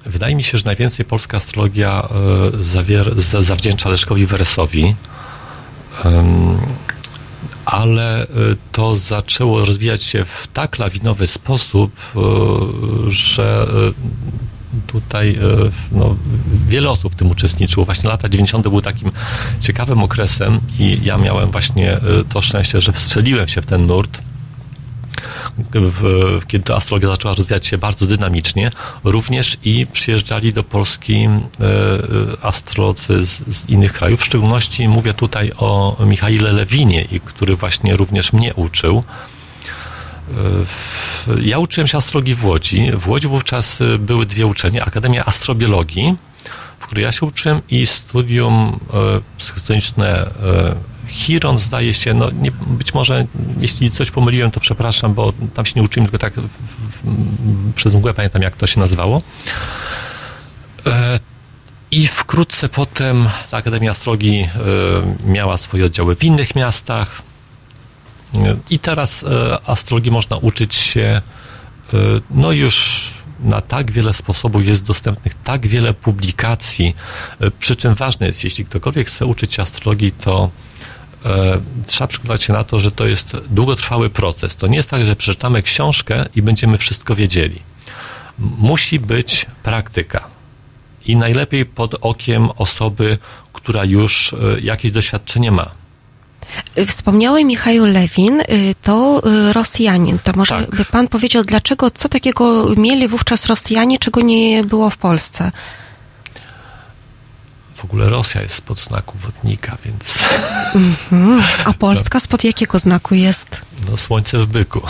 Wydaje mi się, że najwięcej polska astrologia e, zawier- zawdzięcza Leszkowi Weresowi. ale y, to zaczęło rozwijać się w tak lawinowy sposób, y, że tutaj no, wiele osób w tym uczestniczyło. Właśnie lata 90. były takim ciekawym okresem i ja miałem właśnie to szczęście, że wstrzeliłem się w ten nurt w, kiedy astrologia zaczęła rozwijać się bardzo dynamicznie, również i przyjeżdżali do Polski e, astrolodzy z, z innych krajów. W szczególności mówię tutaj o Michaile Lewinie, który właśnie również mnie uczył. E, Ja uczyłem się astrologii w Łodzi. W Łodzi wówczas były dwie uczelnie. Akademia Astrobiologii, w której ja się uczyłem i studium e, psychodeliczne e, Chiron zdaje się, no nie, być może jeśli coś pomyliłem, to przepraszam, bo tam się nie uczyłem, tylko tak w, w, przez mgłę pamiętam, jak to się nazywało. E, I wkrótce potem ta Akademia Astrologii e, miała swoje oddziały w innych miastach. E, I teraz e, astrologii można uczyć się no już na tak wiele sposobów jest dostępnych, tak wiele publikacji. Przy czym ważne jest, jeśli ktokolwiek chce uczyć się astrologii, to trzeba przygotować się na to, że to jest długotrwały proces. To nie jest tak, że przeczytamy książkę i będziemy wszystko wiedzieli. Musi być praktyka. I najlepiej pod okiem osoby, która już e, jakieś doświadczenie ma. Y, Wspomniały Michał Lewin, to Rosjanin. To może Tak. by pan powiedział, dlaczego, co takiego mieli wówczas Rosjanie, czego nie było w Polsce? W ogóle Rosja jest pod znaku wodnika, więc A Polska spod jakiego znaku jest? no, słońce w byku. [laughs]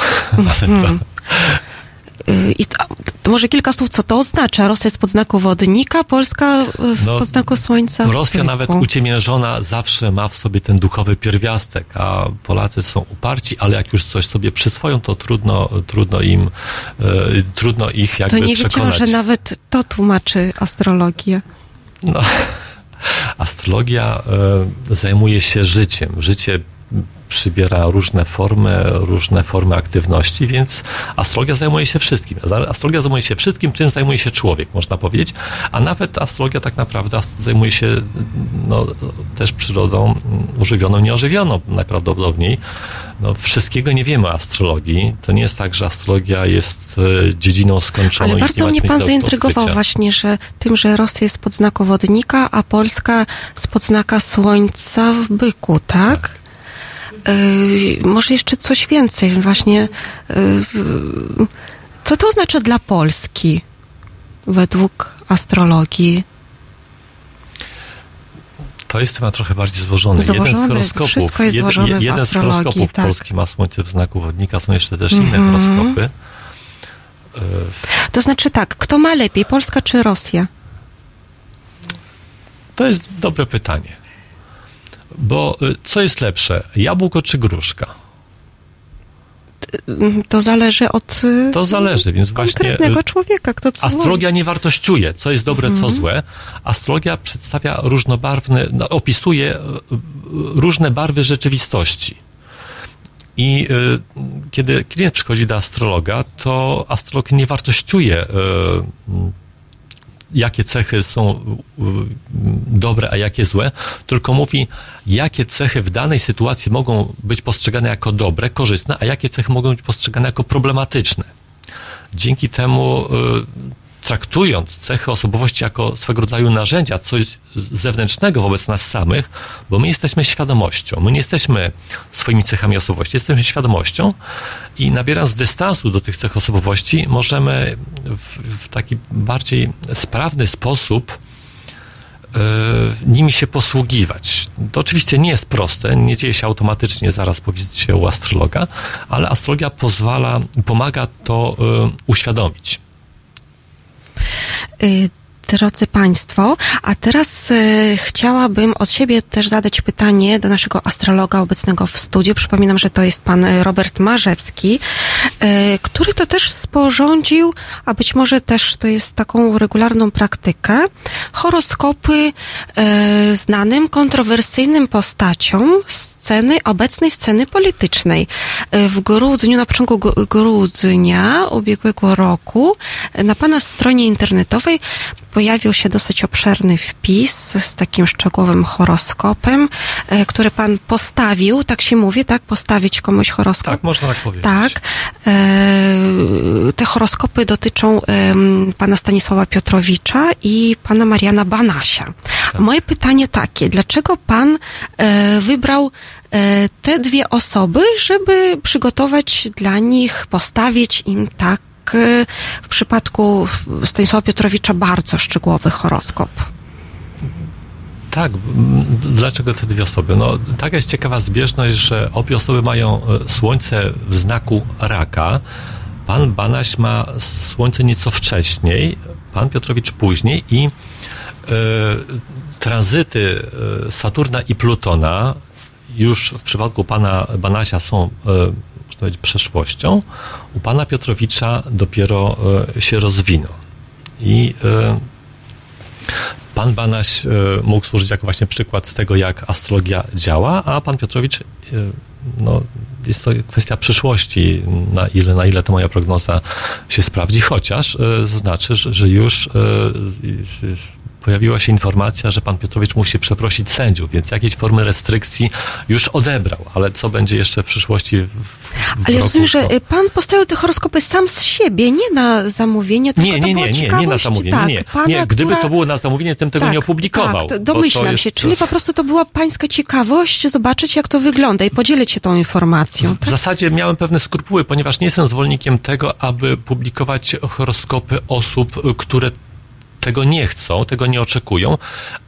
To, Y, I to, to może kilka słów, co to oznacza? Rosja jest pod znaku wodnika, Polska y, spod No, znaku słońca. Rosja nawet uciemiężona zawsze ma w sobie ten duchowy pierwiastek, a Polacy są uparci, ale jak już coś sobie przyswoją, to trudno, trudno im, e, trudno ich To jakby nie wiedziałam, przekonać. że nawet to tłumaczy astrologię. No, astrologia e, zajmuje się życiem. Życie przybiera różne formy, różne formy aktywności, więc astrologia zajmuje się wszystkim. Astrologia zajmuje się wszystkim, czym zajmuje się człowiek, można powiedzieć, a nawet astrologia tak naprawdę zajmuje się no, też przyrodą mm, używioną, nieożywioną najprawdopodobniej. No, wszystkiego nie wiemy o astrologii. To nie jest tak, że astrologia jest e, dziedziną skończoną. Ale bardzo mnie pan zaintrygował odkrycia. właśnie, że tym, że Rosja jest pod znaku wodnika, a Polska spod znaka słońca w byku, tak? Yy, może jeszcze coś więcej, właśnie. Yy, co to oznacza dla Polski według astrologii? To jest temat trochę bardziej złożony. jeden Złożony, z horoskopów, jest jed- złożone w jeden z horoskopów tak. Polski ma słońce w znaku wodnika, są jeszcze też inne Mhm. horoskopy. E, To znaczy tak, kto ma lepiej, Polska czy Rosja? To jest dobre pytanie. Bo y, co jest lepsze, jabłko czy gruszka? To zależy od yy, To zależy, więc właśnie konkretnego y, człowieka, kto co astrologia nie wartościuje, co jest dobre, co złe. Astrologia przedstawia różnobarwne, no, opisuje y, y, różne barwy rzeczywistości. I y, kiedy klient przychodzi do astrologa, to astrolog nie wartościuje, y, y, jakie cechy są y, y, dobre, a jakie złe, tylko mówi, jakie cechy w danej sytuacji mogą być postrzegane jako dobre, korzystne, a jakie cechy mogą być postrzegane jako problematyczne. Dzięki temu y, traktując cechy osobowości jako swego rodzaju narzędzia, coś zewnętrznego wobec nas samych, bo my jesteśmy świadomością, my nie jesteśmy swoimi cechami osobowości, jesteśmy świadomością i nabierając dystansu do tych cech osobowości, możemy w, w taki bardziej sprawny sposób e, nimi się posługiwać. To oczywiście nie jest proste, nie dzieje się automatycznie zaraz po wizycie u astrologa, ale astrologia pozwala, pomaga to e, uświadomić. Y, Drodzy Państwo, a teraz y, chciałabym od siebie też zadać pytanie do naszego astrologa obecnego w studiu. Przypominam, że to jest pan y, Robert Marzewski, y, który to też sporządził, a być może też to jest taką regularną praktykę, horoskopy y, znanym, kontrowersyjnym postaciom sceny, obecnej sceny politycznej. Y, W grudniu, na początku gru- grudnia ubiegłego roku y, na pana stronie internetowej pojawił się dosyć obszerny wpis z takim szczegółowym horoskopem, e, który pan postawił, tak się mówi, tak? Postawić komuś horoskop? Tak, można tak powiedzieć. Tak. E, te horoskopy dotyczą pana Stanisława Piotrowicza i pana Mariana Banasia. A moje pytanie takie, dlaczego pan e, wybrał e, te dwie osoby, żeby przygotować dla nich, postawić im tak e, w przypadku Stanisława Piotrowicza bardzo szczegółowy horoskop? Tak, dlaczego te dwie osoby? No, taka jest ciekawa zbieżność, że obie osoby mają e, słońce w znaku raka. Pan Banaś ma słońce nieco wcześniej, pan Piotrowicz później i e, tranzyty e, Saturna i Plutona już w przypadku pana Banasia są e, powiedzieć, przeszłością. U pana Piotrowicza dopiero e, się rozwiną. I e, Pan Banaś mógł służyć jako właśnie przykład tego, jak astrologia działa, a pan Piotrowicz, no, jest to kwestia przyszłości, na ile, na ile ta moja prognoza się sprawdzi, chociaż znaczy, że, że już pojawiła się informacja, że pan Piotrowicz musi przeprosić sędziów, więc jakieś formy restrykcji już odebrał, ale co będzie jeszcze w przyszłości w, w Ale roku, rozumiem, że to- y, pan postawił te horoskopy sam z siebie, nie na zamówienie, tylko Nie, nie, nie, nie, nie na zamówienie. tak, nie, nie. pana, nie, gdyby która... to było na zamówienie, tym tego tak, nie opublikował. Tak, domyślam jest- się, czyli po prostu to była pańska ciekawość zobaczyć, jak to wygląda i podzielić się tą informacją. W zasadzie miałem pewne skrupuły, ponieważ nie jestem zwolennikiem tego, aby publikować horoskopy osób, y, które tego nie chcą, tego nie oczekują,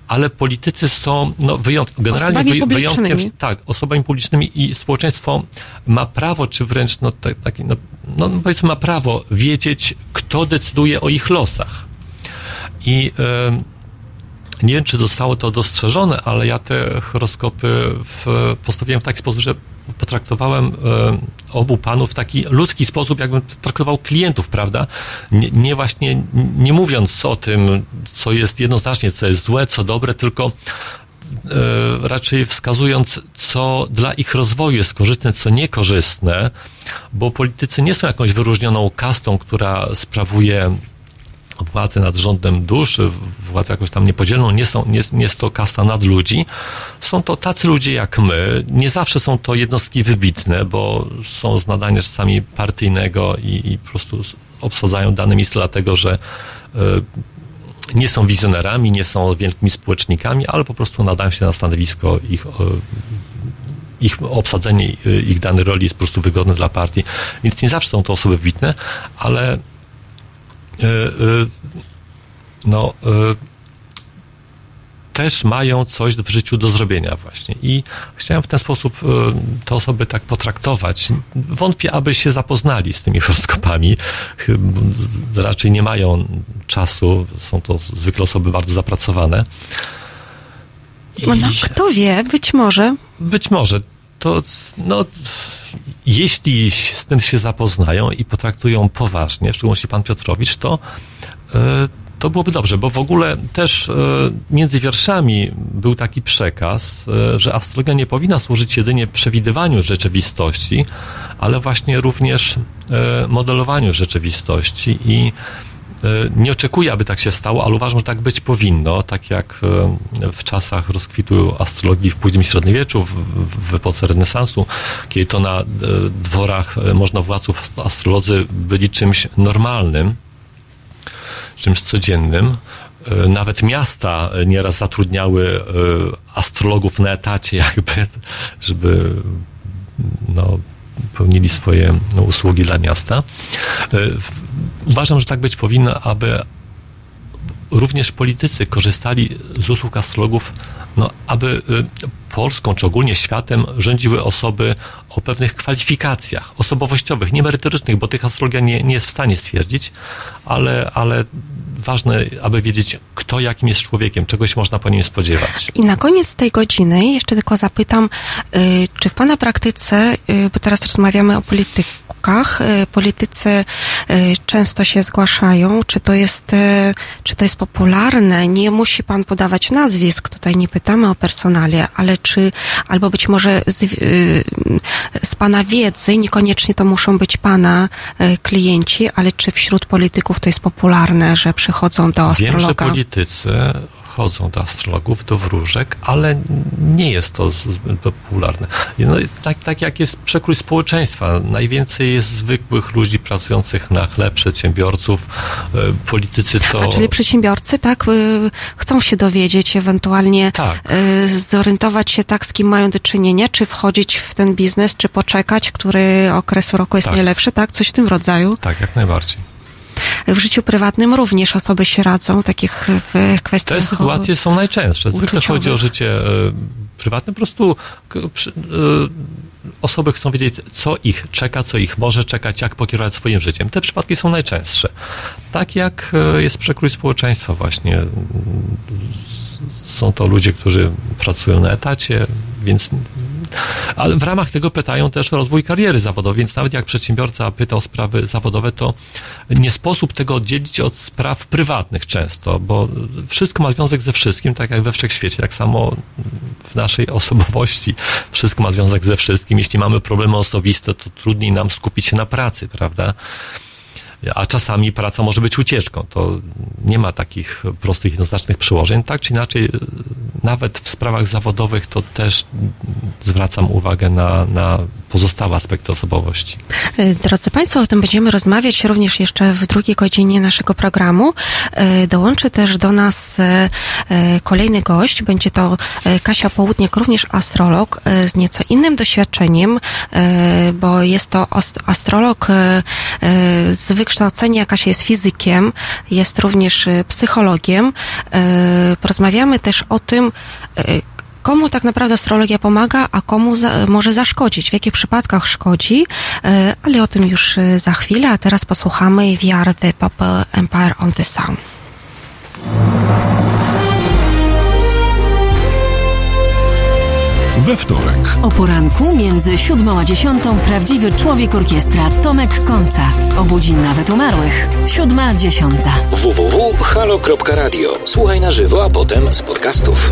ale politycy są no, wyjąt, generalnie Osobami wyj- wyjątkiem, tak, osobami publicznymi i społeczeństwo ma prawo, czy wręcz, no, tak, taki, no, no powiedzmy, ma prawo wiedzieć, kto decyduje o ich losach. I em, nie wiem, czy zostało to dostrzeżone, ale ja te horoskopy w, postawiłem w taki sposób, że potraktowałem e, obu panów w taki ludzki sposób, jakbym traktował klientów, prawda? Nie, nie właśnie, nie mówiąc o tym, co jest jednoznacznie, co jest złe, co dobre, tylko e, raczej wskazując, co dla ich rozwoju jest korzystne, co niekorzystne, bo politycy nie są jakąś wyróżnioną kastą, która sprawuje władzę nad rządem dusz, władzę jakoś tam niepodzielną, nie, są, nie, nie jest to kasta nad ludzi. Są to tacy ludzie jak my. Nie zawsze są to jednostki wybitne, bo są z nadania czasami partyjnego i, i po prostu obsadzają dane miejsce dlatego, że e, nie są wizjonerami, nie są wielkimi społecznikami, ale po prostu nadają się na stanowisko ich e, ich obsadzenie y, ich danej roli jest po prostu wygodne dla partii, więc nie zawsze są to osoby wybitne, ale y, y, no, y, też mają coś w życiu do zrobienia właśnie. I chciałem w ten sposób te osoby tak potraktować. Wątpię, aby się zapoznali z tymi horoskopami. Raczej nie mają czasu, są to zwykle osoby bardzo zapracowane. No, no, I- kto wie, być może. być może. To, no, jeśli z tym się zapoznają i potraktują poważnie, w szczególności pan Piotrowicz, to, e, to byłoby dobrze, bo w ogóle też e, między wierszami był taki przekaz, e, że astrologia nie powinna służyć jedynie przewidywaniu rzeczywistości, ale właśnie również modelowaniu rzeczywistości i Nie oczekuję, aby tak się stało, ale uważam, że tak być powinno, tak jak e, w czasach rozkwitu astrologii w późnym średniowieczu, w, epoce renesansu, kiedy to na e, dworach e, możnowładców ast- astrolodzy byli czymś normalnym, czymś codziennym. E, Nawet miasta e, nieraz zatrudniały e, astrologów na etacie, [laughs] jakby, żeby no, pełnili swoje no, usługi dla miasta. E, Uważam, że tak być powinno, aby również politycy korzystali z usług astrologów, no, aby y, Polską, czy ogólnie światem rządziły osoby o pewnych kwalifikacjach osobowościowych, nie merytorycznych, bo tych astrologia nie, nie jest w stanie stwierdzić, ale, ale ważne, aby wiedzieć, kto jakim jest człowiekiem, czego się można po nim spodziewać. I na koniec tej godziny jeszcze tylko zapytam, y, czy w Pana praktyce, y, bo teraz rozmawiamy o politykach, y, politycy często się zgłaszają, czy to jest, czy to jest popularne? Nie musi Pan podawać nazwisk, tutaj nie pytamy o personalie, ale czy, albo być może z, z Pana wiedzy, niekoniecznie to muszą być Pana klienci, ale czy wśród polityków to jest popularne, że przy chodzą do Wiem, że astrologa? politycy chodzą do astrologów, do wróżek, ale nie jest to zbyt popularne. No, tak, tak jak jest przekrój społeczeństwa. Najwięcej jest zwykłych ludzi pracujących na chleb, przedsiębiorców. E, Politycy to... A czyli przedsiębiorcy, tak, y, chcą się dowiedzieć, ewentualnie Tak. y, zorientować się, tak, z kim mają do czynienia, czy wchodzić w ten biznes, czy poczekać, który okres roku jest Tak. najlepszy, tak, coś w tym rodzaju. Tak, jak najbardziej. W życiu prywatnym również osoby się radzą, takich w kwestiach... Te sytuacje są najczęstsze. Zwykle uczuciowych. chodzi o życie e, prywatne. Po prostu e, osoby chcą wiedzieć, co ich czeka, co ich może czekać, jak pokierować swoim życiem. Te przypadki są najczęstsze. Tak jak e, jest przekrój społeczeństwa właśnie. Są to ludzie, którzy pracują na etacie, więc ale w ramach tego pytają też rozwój kariery zawodowej, więc nawet jak przedsiębiorca pyta o sprawy zawodowe, to nie sposób tego oddzielić od spraw prywatnych często, bo wszystko ma związek ze wszystkim, tak jak we wszechświecie, tak samo w naszej osobowości wszystko ma związek ze wszystkim. Jeśli mamy problemy osobiste, to trudniej nam skupić się na pracy, prawda? A czasami praca może być ucieczką. To nie ma takich prostych, jednoznacznych przełożeń. Tak czy inaczej, nawet w sprawach zawodowych to też zwracam uwagę na, na pozostałe aspekty osobowości. Y, Drodzy Państwo, o tym będziemy rozmawiać również jeszcze w drugiej godzinie naszego programu. Y, Dołączy też do nas y, kolejny gość. Będzie to Kasia Południak, również astrolog z nieco innym doświadczeniem, bo jest to astrolog z wykształcenia. Kasia jest fizykiem, jest również psychologiem. Porozmawiamy też o tym, komu tak naprawdę astrologia pomaga, a komu za, może zaszkodzić, w jakich przypadkach szkodzi, e, ale o tym już e, za chwilę, a teraz posłuchamy Are the Purple Empire on the Sun. We wtorek O poranku między siódmą a dziesiątą prawdziwy człowiek orkiestra Tomek Końca. Obudzi nawet umarłych. Siódma, dziesiąta. www.halo.radio. Słuchaj na żywo, a potem z podcastów.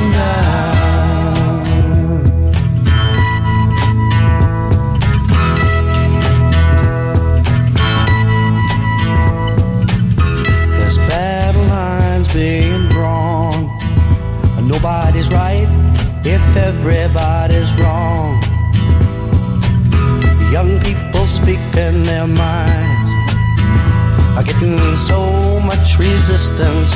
being drawn. Nobody's right if everybody's wrong. Young people speaking their minds are getting so much resistance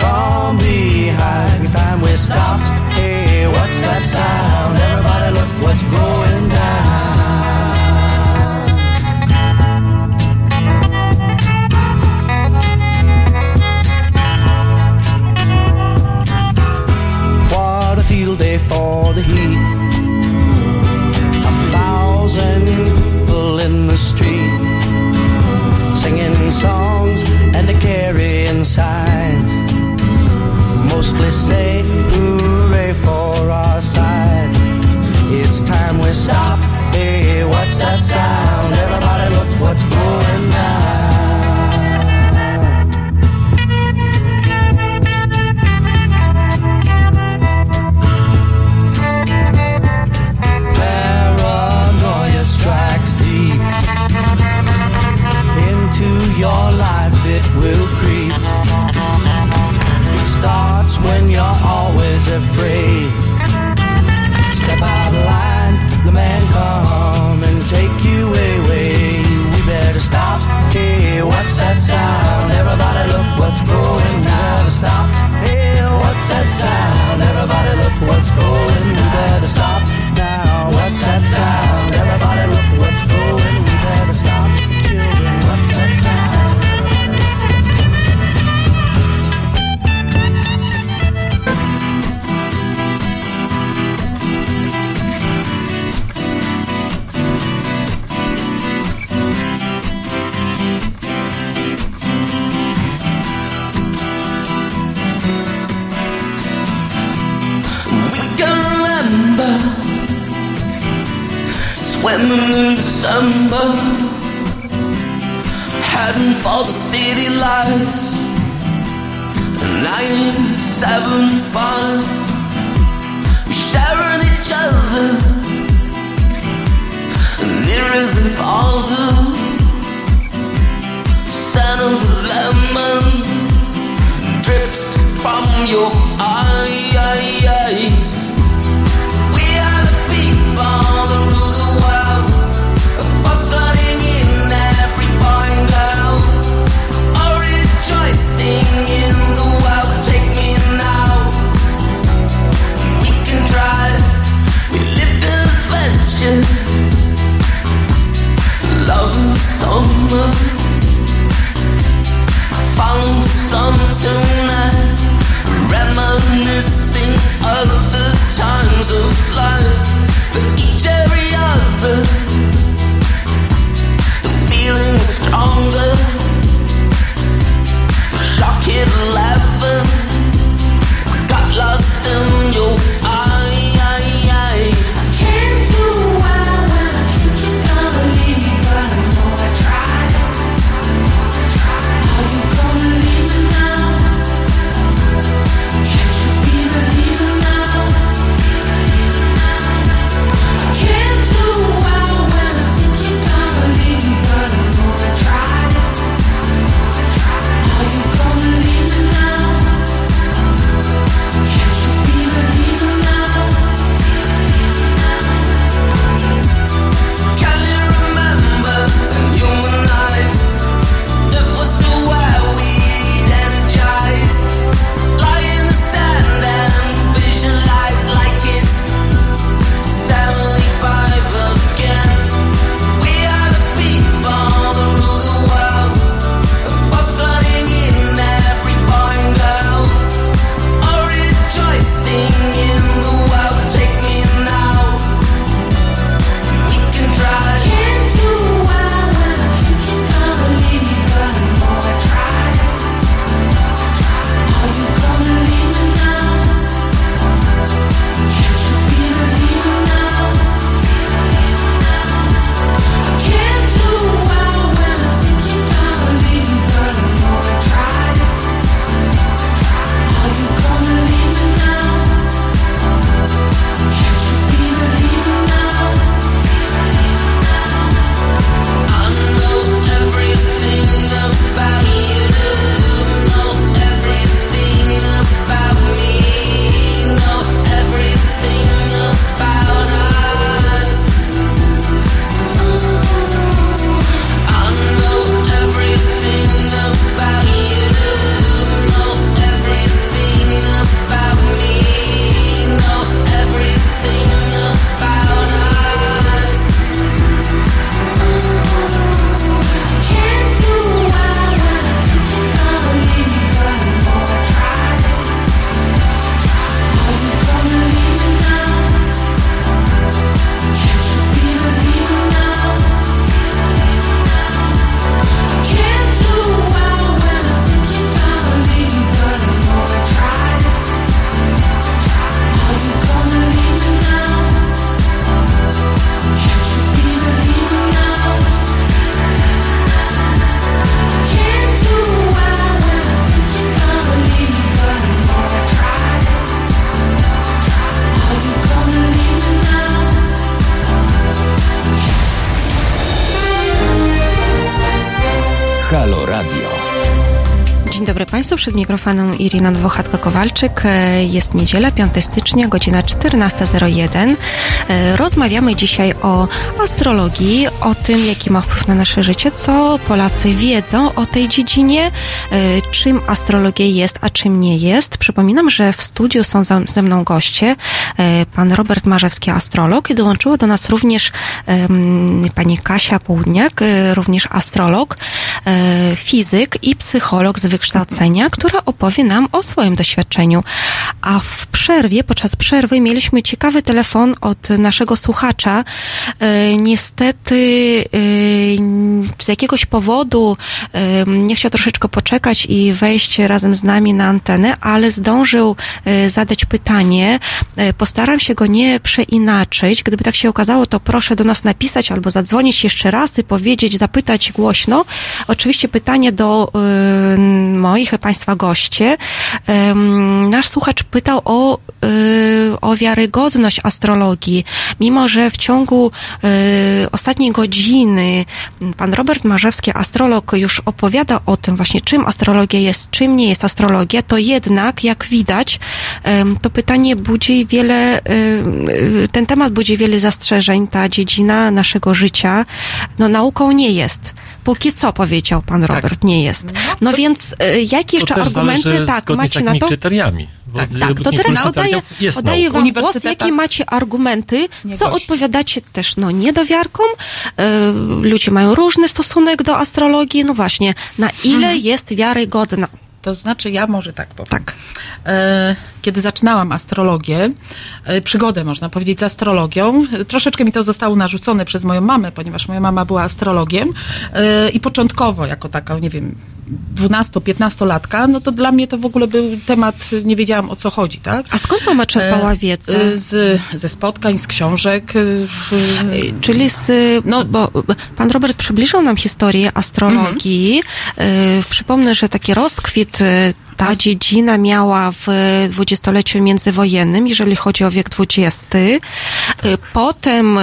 from behind. Time we stop. Hey, what's that sound? Everybody look what's going down. Day for the heat. A thousand people in the street singing songs and a carrying signs. Mostly say hooray for our side. It's time we stop. Hey, what's that sound? Everybody look what's going down. Państwu przed mikrofonem Irina Nowochatko-Kowalczyk. E, jest niedziela, 5 stycznia, godzina 14.01. E, rozmawiamy dzisiaj o astrologii, o tym, jaki ma wpływ na nasze życie, co Polacy wiedzą o tej dziedzinie, e, czym astrologia jest, a czym nie jest. Przypominam, że w studiu są ze mną goście, pan Robert Marzewski, astrolog i dołączyła do nas również pani Kasia Południak, również astrolog. E, fizyk i psycholog z wykształcenia, która opowie nam o swoim doświadczeniu. A w przerwie, podczas przerwy mieliśmy ciekawy telefon od naszego słuchacza. E, niestety e, z jakiegoś powodu nie chciał troszeczkę poczekać i wejść razem z nami na antenę, ale zdążył zadać pytanie. Postaram się go nie przeinaczyć. Gdyby tak się okazało, to proszę do nas napisać albo zadzwonić jeszcze raz i powiedzieć, zapytać głośno. Oczywiście pytanie do y, moich Państwa goście. Ym, nasz słuchacz pytał o, y, o wiarygodność astrologii. Mimo, że w ciągu y, ostatniej godziny pan Robert Marzewski, astrolog, już opowiada o tym właśnie, czym astrologia jest, czym nie jest astrologia, to jednak, jak widać, to pytanie budzi wiele, y, y, ten temat budzi wiele zastrzeżeń, ta dziedzina naszego życia, no nauką nie jest. Póki co, powiedział pan Robert, nie jest. No więc y, jakie jeszcze to argumenty, tak, macie na to? kryteriami. Tak, tak, to teraz oddaję, oddaję wam głos, jakie macie argumenty, co odpowiadacie też no, niedowiarkom. E, ludzie mają różny stosunek do astrologii. No właśnie, na ile jest wiarygodna? To znaczy, ja może tak powiem. Tak. E, Kiedy zaczynałam astrologię, e, przygodę można powiedzieć z astrologią, e, troszeczkę mi to zostało narzucone przez moją mamę, ponieważ moja mama była astrologiem i początkowo jako taka, nie wiem, 12-15-latka, no to dla mnie to w ogóle był temat, nie wiedziałam o co chodzi, tak? A skąd mama czerpała E, wiedzę? e, Z, ze spotkań, z książek. e, w- Czyli z, No- bo pan Robert przybliżył nam historię astrologii. Y, Przypomnę, że taki rozkwit ta dziedzina miała w dwudziestoleciu międzywojennym, jeżeli chodzi o wiek XX. Y, Potem, y,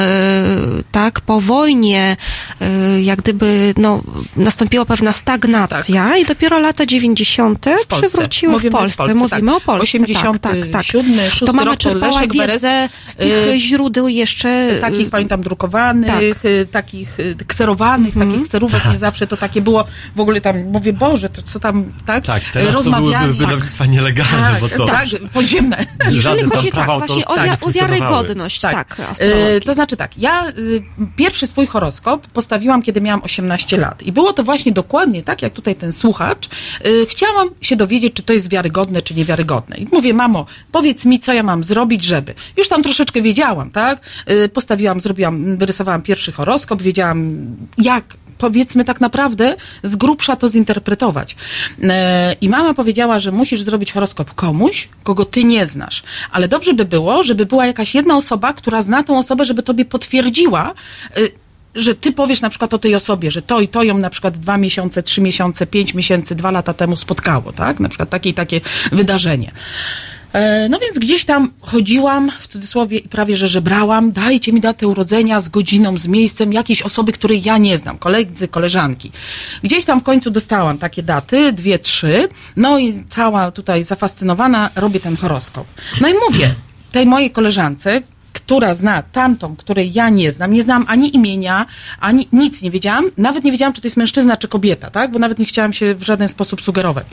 tak, po wojnie, y, jak gdyby, no, nastąpiła pewna stagnacja i dopiero lata 90. Tak. Polsce. przywróciły w Mówimy w Polsce. Polsce, Mówimy tak. o Polsce. 87, tak, tak, tak. szósty To mama rok czerpała Leszek Beres, wiedzę z tych y, źródeł jeszcze. takich pamiętam drukowanych, tak. takich kserowanych, takich kserówek nie [laughs] zawsze to takie było, w ogóle tam mówię, Boże, to co tam, tak? Tak, teraz Rozmawiali. Byłyby wydawnictwa nielegalne, tak, bo to tak, podziemne. [laughs] Jeżeli chodzi tak, właśnie o, o wiarygodność, tak, E, astrologii. to znaczy tak, ja y, pierwszy swój horoskop postawiłam, kiedy miałam 18 lat. I było to właśnie dokładnie tak, jak tutaj ten słuchacz. Y, chciałam się dowiedzieć, czy to jest wiarygodne, czy niewiarygodne. I mówię, mamo, powiedz mi, co ja mam zrobić, żeby. Już tam troszeczkę wiedziałam, tak? Y, postawiłam, zrobiłam, wyrysowałam pierwszy horoskop, wiedziałam, jak powiedzmy tak naprawdę z grubsza to zinterpretować. E, I mama powiedziała, że musisz zrobić horoskop komuś, kogo ty nie znasz. Ale dobrze by było, żeby była jakaś jedna osoba, która zna tą osobę, żeby tobie potwierdziła, y, że ty powiesz na przykład o tej osobie, że to i to ją na przykład dwa miesiące, trzy miesiące, pięć miesięcy, dwa lata temu spotkało, tak? Na przykład takie i takie wydarzenie. E, No więc gdzieś tam chodziłam, w cudzysłowie, prawie że żebrałam, dajcie mi datę urodzenia z godziną, z miejscem jakiejś osoby, której ja nie znam, koledzy, koleżanki. Gdzieś tam w końcu dostałam takie daty, dwie, trzy, no i cała tutaj zafascynowana robię ten horoskop. No i mówię tej mojej koleżance, która zna tamtą, której ja nie znam, nie znam ani imienia, ani nic nie wiedziałam, nawet nie wiedziałam, czy to jest mężczyzna, czy kobieta, tak? Bo nawet nie chciałam się w żaden sposób sugerować.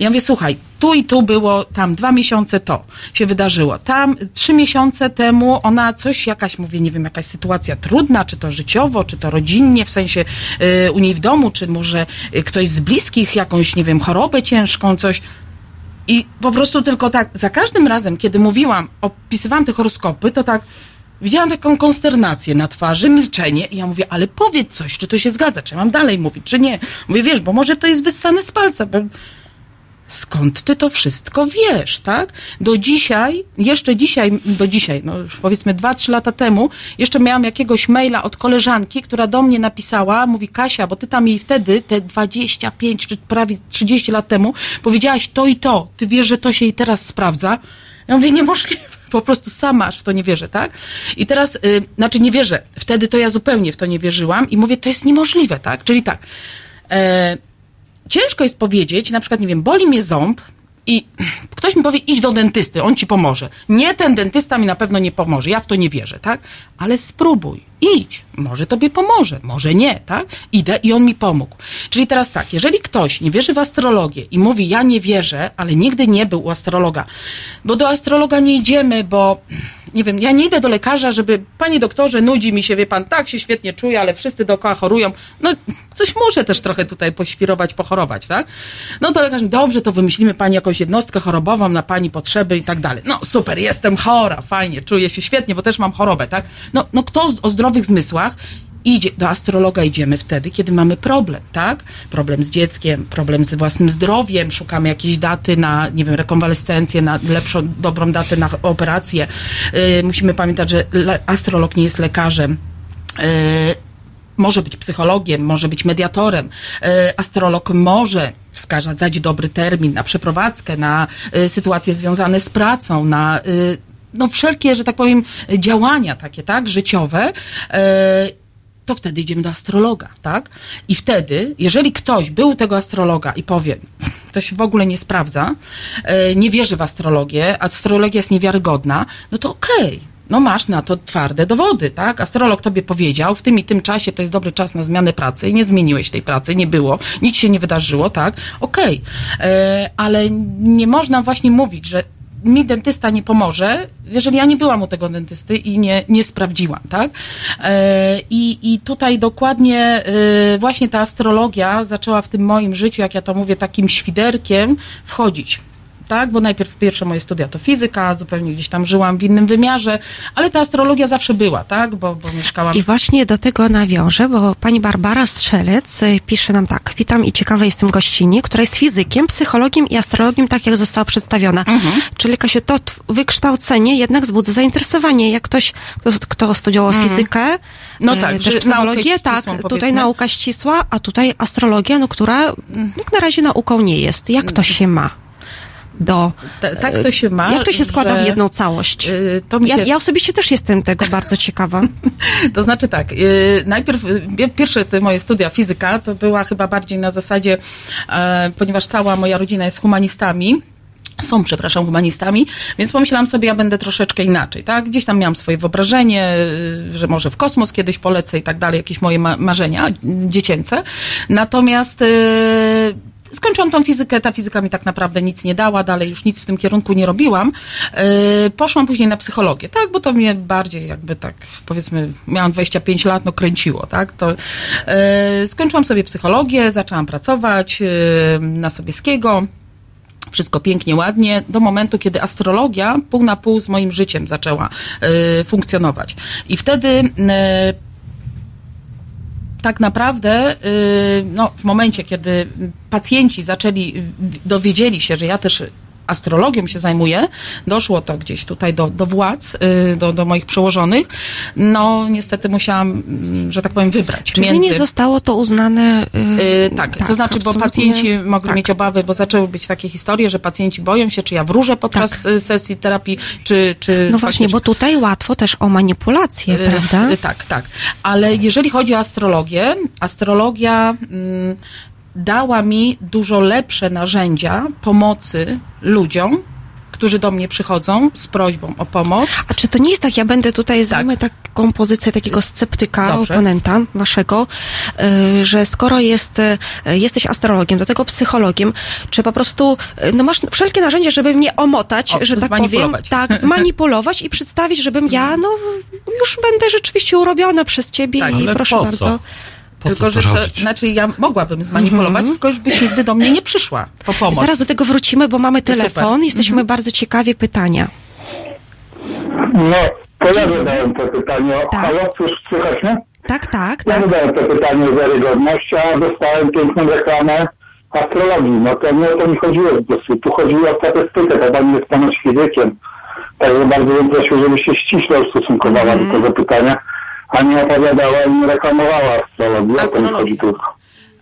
Ja mówię, słuchaj, tu i tu było, tam dwa miesiące to się wydarzyło. Tam trzy miesiące temu ona coś, jakaś, mówię, nie wiem, jakaś sytuacja trudna, czy to życiowo, czy to rodzinnie, w sensie y, u niej w domu, czy może y, ktoś z bliskich, jakąś, nie wiem, chorobę ciężką, coś. I po prostu tylko tak, za każdym razem, kiedy mówiłam, opisywałam te horoskopy, to tak widziałam taką konsternację na twarzy, milczenie i ja mówię, ale powiedz coś, czy to się zgadza, czy ja mam dalej mówić, czy nie. Mówię, wiesz, bo może to jest wyssane z palca, bo skąd ty to wszystko wiesz, tak? Do dzisiaj, jeszcze dzisiaj, do dzisiaj, no powiedzmy dwa, trzy lata temu, jeszcze miałam jakiegoś maila od koleżanki, która do mnie napisała, mówi Kasia, bo ty tam jej wtedy, te 25 czy prawie 30 lat temu, powiedziałaś to i to, ty wiesz, że to się i teraz sprawdza? Ja mówię, niemożliwe. [laughs] Po prostu sama aż w to nie wierzę, tak? I teraz, y, znaczy nie wierzę. Wtedy to ja zupełnie w to nie wierzyłam i mówię, to jest niemożliwe, tak? Czyli tak, e, ciężko jest powiedzieć, na przykład, nie wiem, boli mnie ząb i ktoś mi powie, idź do dentysty, on ci pomoże. Nie, ten dentysta mi na pewno nie pomoże, ja w to nie wierzę, tak? Ale spróbuj, idź, może tobie pomoże, może nie, tak? Idę i on mi pomógł. Czyli teraz tak, jeżeli ktoś nie wierzy w astrologię i mówi, ja nie wierzę, ale nigdy nie był u astrologa, bo do astrologa nie idziemy, bo nie wiem, ja nie idę do lekarza, żeby, panie doktorze, nudzi mi się, wie pan, tak się świetnie czuję, ale wszyscy dookoła chorują. No, coś muszę też trochę tutaj poświrować, pochorować, tak? No to lekarz, dobrze, to wymyślimy pani jakąś jednostkę chorobową na pani potrzeby i tak dalej. No, super, jestem chora, fajnie, czuję się świetnie, bo też mam chorobę, tak? No, no kto o zdrowych zmysłach idzie, do astrologa idziemy wtedy, kiedy mamy problem, tak? Problem z dzieckiem, problem z własnym zdrowiem, szukamy jakiejś daty na, nie wiem, rekonwalescencję, na lepszą, dobrą datę na operację. Yy, musimy pamiętać, że astrolog nie jest lekarzem. Yy, może być psychologiem, może być mediatorem. E, Astrolog może wskazać dobry termin na przeprowadzkę, na e, sytuacje związane z pracą, na e, no wszelkie, że tak powiem, działania takie, tak, życiowe. To wtedy idziemy do astrologa, tak? I wtedy, jeżeli ktoś był tego astrologa i powie, to się w ogóle nie sprawdza, e, nie wierzy w astrologię, astrologia jest niewiarygodna, no to okej, no masz na to twarde dowody, tak? Astrolog tobie powiedział, w tym i tym czasie to jest dobry czas na zmianę pracy i nie zmieniłeś tej pracy, nie było, nic się nie wydarzyło, tak? Okej, E, ale nie można właśnie mówić, że mi dentysta nie pomoże, jeżeli ja nie byłam u tego dentysty i nie, nie sprawdziłam, tak? E, I, I tutaj dokładnie e, właśnie ta astrologia zaczęła w tym moim życiu, jak ja to mówię, takim świderkiem wchodzić tak? Bo najpierw pierwsze moje studia to fizyka, zupełnie gdzieś tam żyłam w innym wymiarze, ale ta astrologia zawsze była, tak? Bo, bo mieszkałam I właśnie do tego nawiążę, bo pani Barbara Strzelec y, pisze nam tak. Witam i ciekawa jestem gościni, która jest fizykiem, psychologiem i astrologiem, tak jak została przedstawiona. Mhm. Czyli Kasia, to wykształcenie jednak wzbudza zainteresowanie. Jak ktoś, kto, kto studiował fizykę, Mhm. No y, tak, też psychologię, ścisłą, tak, tutaj nauka ścisła, a tutaj astrologia, no która jak na razie nauką nie jest. Jak to się ma? Do, Ta- tak to się ma, Jak to się składa że, w jedną całość? y, to mi ja, się- ja osobiście też jestem tego bardzo ciekawa. [laughs] To znaczy tak, yy, najpierw yy, pierwsze te moje studia fizyka to była chyba bardziej na zasadzie, e, ponieważ cała moja rodzina jest humanistami, są, przepraszam, humanistami, więc pomyślałam sobie, ja będę troszeczkę inaczej, tak? Gdzieś tam miałam swoje wyobrażenie, y, że może w kosmos kiedyś polecę i tak dalej, jakieś moje ma- marzenia y, dziecięce. Natomiast y, skończyłam tą fizykę, ta fizyka mi tak naprawdę nic nie dała, dalej już nic w tym kierunku nie robiłam. Y, Poszłam później na psychologię, tak? Bo to mnie bardziej jakby tak, powiedzmy, miałam 25 lat, no kręciło, tak? To y, skończyłam sobie psychologię, zaczęłam pracować y, na Sobieskiego, wszystko pięknie, ładnie, do momentu, kiedy astrologia pół na pół z moim życiem zaczęła funkcjonować. I wtedy tak naprawdę, y, no, w momencie, kiedy pacjenci zaczęli, dowiedzieli się, że ja też astrologią się zajmuję, doszło to gdzieś tutaj do, do władz, y, do, do moich przełożonych, no niestety musiałam, mm, że tak powiem, wybrać Czyli między... nie zostało to uznane. Yy, tak, to znaczy, bo pacjenci mogli tak. mieć obawy, bo zaczęły być takie historie, że pacjenci boją się, czy ja wróżę podczas y, sesji terapii, czy... czy Tak. No właśnie, bo tutaj łatwo też o manipulację, Y, prawda? y, Tak, tak. Ale jeżeli chodzi o astrologię, astrologia mm, dała mi dużo lepsze narzędzia pomocy ludziom, którzy do mnie przychodzą z prośbą o pomoc. A czy to nie jest tak, ja będę tutaj zajmę taką pozycję takiego sceptyka, Dobrze. oponenta waszego, y, że skoro jest, y, jesteś astrologiem, do tego psychologiem, czy po prostu, y, no masz wszelkie narzędzia, żeby mnie omotać, O, że tak powiem, zmanipulować. tak, [laughs] zmanipulować i przedstawić, żebym ja, no, już będę rzeczywiście urobiona przez ciebie Tak, i proszę bardzo. co? Po tylko, co że to robić? znaczy ja mogłabym zmanipulować, tylko już byś nigdy do mnie nie przyszła po pomoc. Zaraz do tego wrócimy, bo mamy Super. telefon, jesteśmy bardzo ciekawi pytania. No, ja dobry. zadałem to pytanie. Tak. Halo, cóż, słychać mnie? Tak, tak, Ja tak. zadałem to pytanie o wiarygodność, a dostałem piękną reklamę astrologii. No to nie o to mi chodziło po prostu. Tu chodziło o statystykę, to pani jest ponoć fizykiem. Także bardzo bym prosił, żeby się ściśle ustosunkowała Mhm. do tego pytania, a nie opowiadała i nie reklamowała astrologii. Astrologii.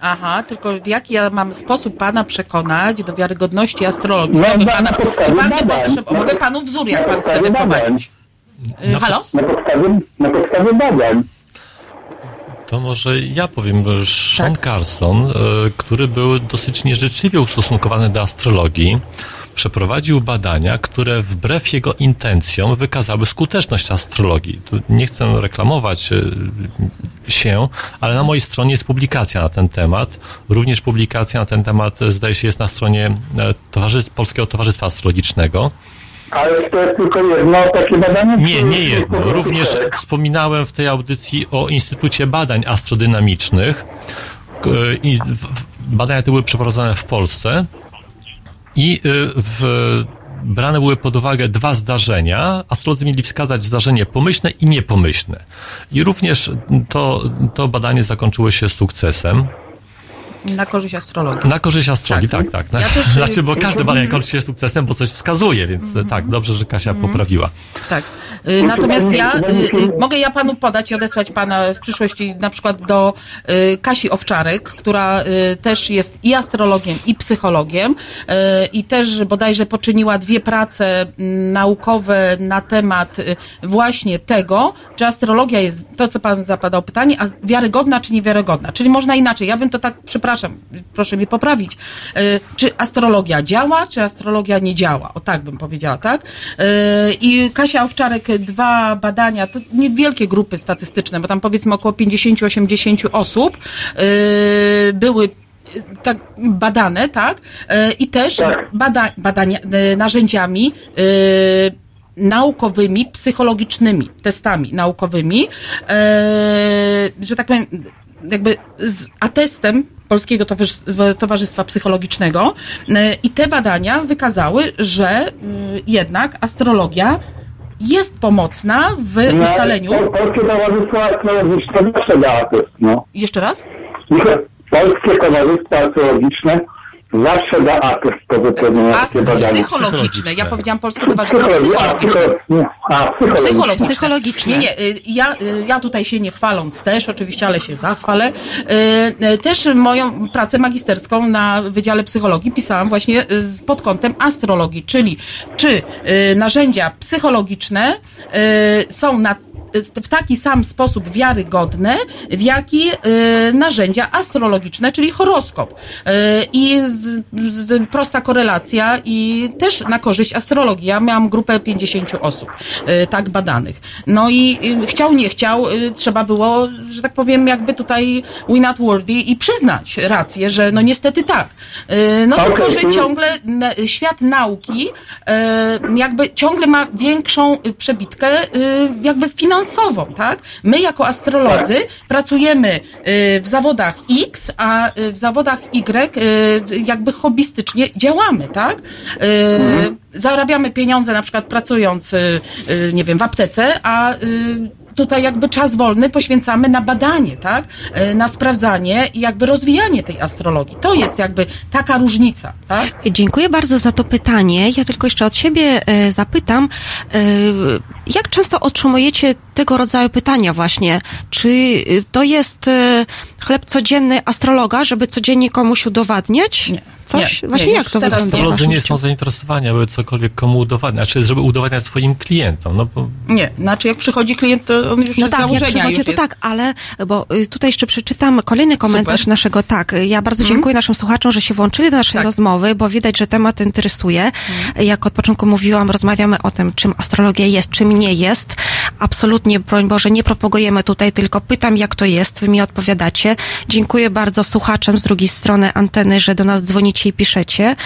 Aha, tylko w jaki ja mam sposób pana przekonać do wiarygodności astrologii? No, To by na- pana, czy pan by? Na- Mogę panu wzór, jak pan chce wyprowadzić. Y, Na Halo? Na podstawie, na podstawie badań. To może ja powiem, że Sean Tak. Carson, e, który był dosyć nieżyczliwie ustosunkowany do astrologii, przeprowadził badania, które wbrew jego intencjom wykazały skuteczność astrologii. Tu nie chcę reklamować e, się, ale na mojej stronie jest publikacja na ten temat. Również publikacja na ten temat, e, zdaje się, jest na stronie e, Towarzy- Polskiego Towarzystwa Astrologicznego. Ale to jest tylko jedno takie badanie? Nie, nie jedno. Również wspominałem w tej audycji o Instytucie Badań Astrodynamicznych. Badania te były przeprowadzone w Polsce i y, w, brane były pod uwagę dwa zdarzenia. Astrolodzy mieli wskazać zdarzenie pomyślne i niepomyślne. I również to, to badanie zakończyło się sukcesem. Na korzyść astrologii. Na korzyść astrologii, tak, tak. Na, Ja też, y, [laughs] znaczy, bo każde badanie kończy się sukcesem, bo coś wskazuje, więc Mhm. tak, dobrze, że Kasia poprawiła. Tak. Y, Natomiast ja, y, y, mogę ja panu podać i odesłać pana w przyszłości na przykład do y, Kasi Owczarek, która y, też jest i astrologiem, i psychologiem y, i też bodajże poczyniła dwie prace mm, naukowe na temat y, właśnie tego, czy astrologia jest, to co pan zapadał pytanie, a wiarygodna czy niewiarygodna. Czyli można inaczej. Ja bym to tak, przepraszam, proszę mnie poprawić. Y, Czy astrologia działa, czy astrologia nie działa? O tak bym powiedziała, tak? Y, I Kasia Owczarek dwa badania, to niewielkie grupy statystyczne, bo tam powiedzmy około 50-80 osób y, były tak badane, tak? I też Tak. bada, badania, narzędziami naukowymi, psychologicznymi, testami naukowymi, e, że tak powiem, jakby z atestem Polskiego Towarzystwa Psychologicznego e, i te badania wykazały, że y, jednak astrologia jest pomocna w No, ustaleniu... Pol- Polskie Towarzystwo Astrologiczne zawsze test, no. Jeszcze raz? Polskie Towarzystwo Astrologiczne zawsze da atest po wypełnieniu badania. psychologiczne. Ja powiedziałam Polskie Towarzystwo Psychologiczne. a, psychologiczne. Psychologiczne. Psychologiczne. Nie, nie, y, ja, y, ja tutaj się nie chwaląc też, oczywiście, ale się zachwalę. Y, Też moją pracę magisterską na Wydziale Psychologii pisałam właśnie z- pod kątem astrologii, czyli czy narzędzia psychologiczne są na w taki sam sposób wiarygodne, w jaki y, narzędzia astrologiczne, czyli horoskop. Y, I z, z, prosta korelacja i też na korzyść astrologii. Ja miałam grupę 50 osób y, tak badanych. No i chciał, nie chciał, trzeba było, że tak powiem, jakby tutaj win not worthy i przyznać rację, że no niestety tak. No Okej, tylko, że czyli- ciągle świat nauki jakby ciągle ma większą przebitkę jakby finansową, tak? My jako astrolodzy pracujemy y, w zawodach X, a y, w zawodach Y y, jakby hobbystycznie działamy, tak? Y, Zarabiamy pieniądze na przykład pracując, nie wiem, w aptece, a tutaj jakby czas wolny poświęcamy na badanie, tak? E, Na sprawdzanie i jakby rozwijanie tej astrologii. To jest jakby taka różnica, tak? Dziękuję bardzo za to pytanie. Ja tylko jeszcze od siebie e, zapytam, e, jak często otrzymujecie tego rodzaju pytania właśnie? Czy to jest chleb codzienny astrologa, żeby codziennie komuś udowadniać? Nie. Coś? Nie, właśnie nie, jak to wygląda? waszym nie są zainteresowani, aby cokolwiek komu udowadniać, znaczy, żeby udowadniać swoim klientom. No bo Nie, znaczy jak przychodzi klient, to on już No z tak, jak założenia przychodzi, już to jest. tak, ale bo y, tutaj jeszcze przeczytam kolejny komentarz Super. naszego, tak, y, ja bardzo dziękuję naszym słuchaczom, że się włączyli do naszej Tak. rozmowy, bo widać, że temat interesuje. Jak od początku mówiłam, rozmawiamy o tym, czym astrologia jest, czym nie jest. Absolutnie, broń Boże, nie propagujemy tutaj, tylko pytam, jak to jest, wy mi odpowiadacie. Dziękuję bardzo słuchaczom z drugiej strony anteny, że do nas dzwonicie i piszecie.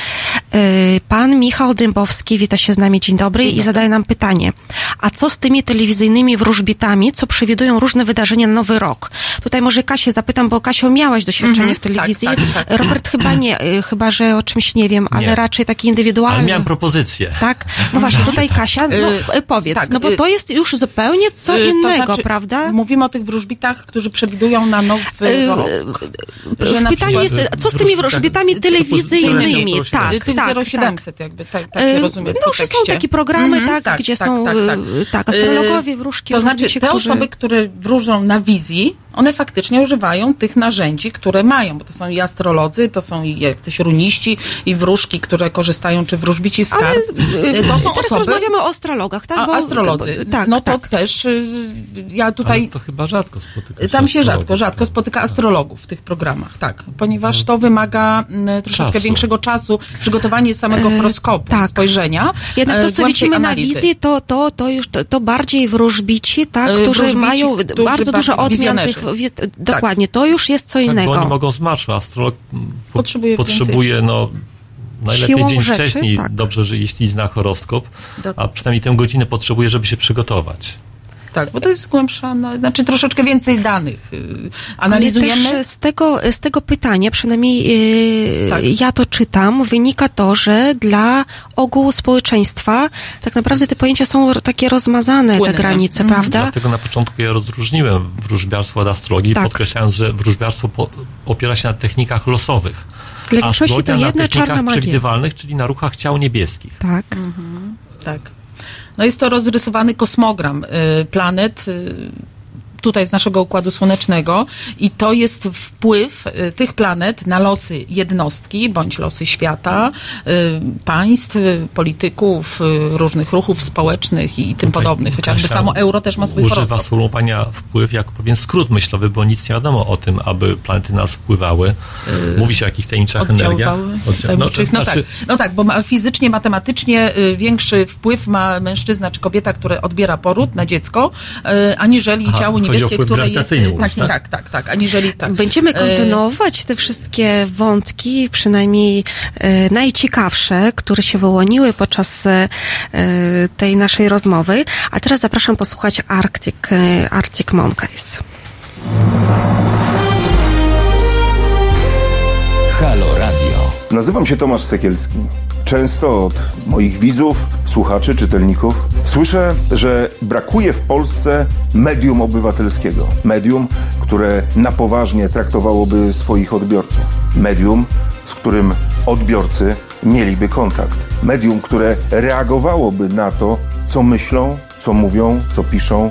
Y, Pan Michał Dębowski wita się z nami, dzień dobry, i zadaje nam pytanie. A co z tymi telewizyjnymi wróżbitami, co przewidują różne wydarzenia na nowy rok? Tutaj może Kasię zapytam, bo Kasio miałaś doświadczenie w telewizji. tak, tak. Robert chyba nie, y, chyba że o czymś nie wiem, ale Nie. raczej taki indywidualny. ale miałem propozycję. Tak? No właśnie, tutaj Kasia, no Y, powiedz, tak, no bo to jest już zupełnie co to innego, znaczy, prawda? Mówimy o tych wróżbitach, którzy przewidują na nowy rok. przykład- jest, co z tymi wróżbitami telewizyjnymi? Typu Tak, tych tak, 0700 jakby, tak, tak Y, rozumiem No, że są takie programy, Mhm, tak, gdzie tak, są tak, tak. y, tak, astrologowie, wróżki, To znaczy, te którzy... osoby, które wróżą na wizji, one faktycznie używają tych narzędzi, które mają, bo to są i astrolodzy, to są i jacyś runiści, i wróżki, które korzystają, czy wróżbici z kart. Ale y, Y, to są teraz osoby, rozmawiamy o astrologach, tak? Bo- astrolodzy. tak, no to tak. też y, ja Ale tutaj... to chyba rzadko spotyka się Tam się rzadko, rzadko spotyka astrologów w tych programach, tak. Ponieważ to wymaga mm, troszeczkę Czasu. większego czasu, przygotowanie samego E, horoskopu, tak. spojrzenia. Jednak e, to, co głębszej widzimy na analizy. wizji, to, to, to już to, to bardziej wróżbici, tak, E, którzy wróżbici, mają którzy bardzo dużo odmian tych. wi- Dokładnie, to już jest co Tak, bo innego. oni mogą z marszu. Astrolog po, Potrzebuje potrzebuje no, najlepiej siłą dzień rzeczy, wcześniej, tak. dobrze, że jeśli zna horoskop, Do- a przynajmniej tę godzinę potrzebuje, żeby się przygotować. Tak, bo to jest głębsza, no, znaczy troszeczkę więcej danych. y, Ale Analizujemy. też z tego, z tego pytania, przynajmniej yy, Tak. ja to czytam, wynika to, że dla ogółu społeczeństwa tak naprawdę te pojęcia są takie rozmazane, Płynne. te granice, Mhm. prawda? Dlatego na początku ja rozróżniłem wróżbiarstwo od astrologii, Tak. podkreślając, że wróżbiarstwo po, opiera się na technikach losowych. Dla większości to Astrologia na jedna czarna technikach magia. przewidywalnych, czyli na ruchach ciał niebieskich. Tak. Tak. No jest to rozrysowany kosmogram y, planet y, tutaj z naszego Układu Słonecznego i to jest wpływ y, tych planet na losy jednostki bądź losy świata, y, państw, polityków, y, różnych ruchów społecznych i tym podobnych. Chociażby Kasia samo euro też ma swój Używa horoskop. sformułowania wpływ jako pewien skrót myślowy, bo nic nie wiadomo o tym, aby planety nas wpływały. Mówi się o jakichś tajemniczych energiach. Tajemniczych. No, znaczy, tak, no tak, bo ma, fizycznie, matematycznie y, większy wpływ ma mężczyzna czy kobieta, które odbiera poród na dziecko, y, aniżeli Aha, ciało chodzi o niebieskie, wpływ które jest... grawitacyjny mówisz, tak, tak? tak, tak, tak, aniżeli tak. Będziemy Y, kontynuować te wszystkie wątki, przynajmniej e, najciekawsze, które się wyłoniły podczas e, tej naszej rozmowy. A teraz zapraszam posłuchać Arctic, e, Arctic Monkeys. Halo. Nazywam się Tomasz Sekielski. Często od moich widzów, słuchaczy, czytelników słyszę, że brakuje w Polsce medium obywatelskiego. Medium, które na poważnie traktowałoby swoich odbiorców. Medium, z którym odbiorcy mieliby kontakt. Medium, które reagowałoby na to, co myślą, co mówią, co piszą,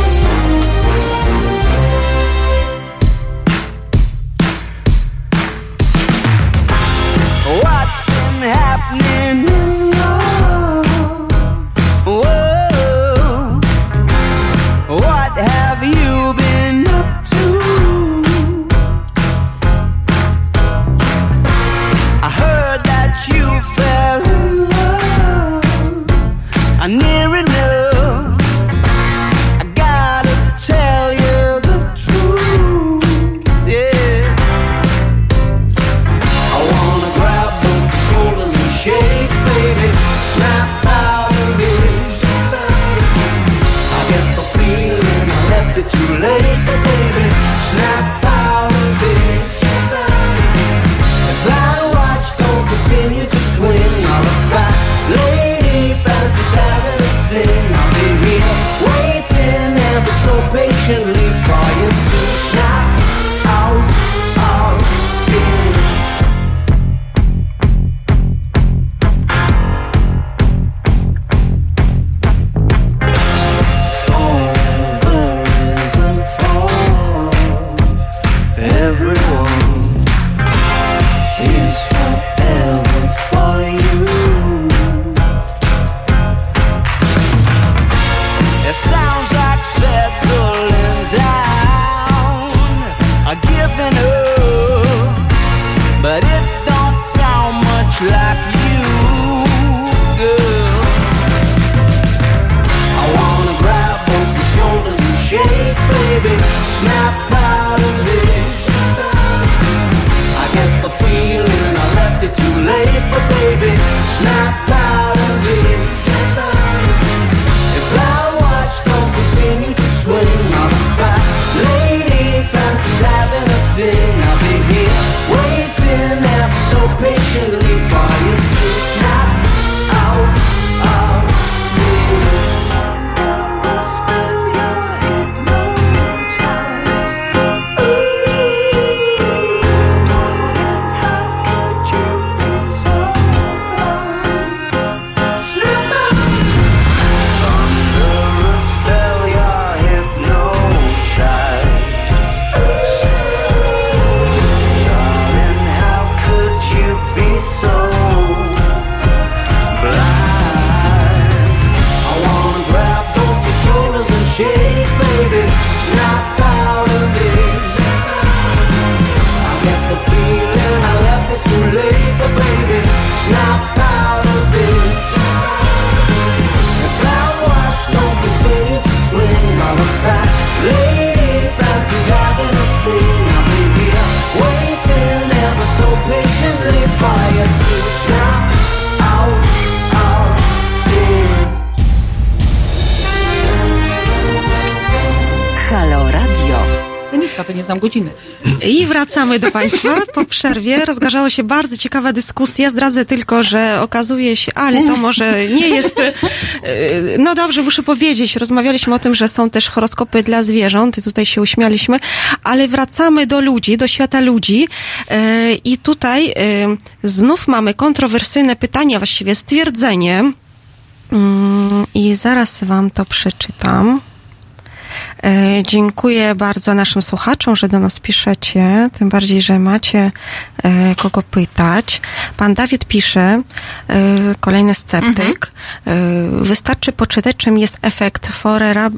Wracamy do Państwa po przerwie. Rozgorzała się bardzo ciekawa dyskusja. Zdradzę tylko, że okazuje się, ale to może nie jest. e, No dobrze, muszę powiedzieć. Rozmawialiśmy o tym, że są też horoskopy dla zwierząt i tutaj się uśmialiśmy, ale wracamy do ludzi, do świata ludzi. E, I tutaj e, znów mamy kontrowersyjne pytanie, właściwie stwierdzenie. Mm, I zaraz Wam to przeczytam. E, Dziękuję bardzo naszym słuchaczom, że do nas piszecie, tym bardziej, że macie e, kogo pytać. Pan Dawid pisze, e, kolejny sceptyk, e, wystarczy poczytać, czym jest efekt Forera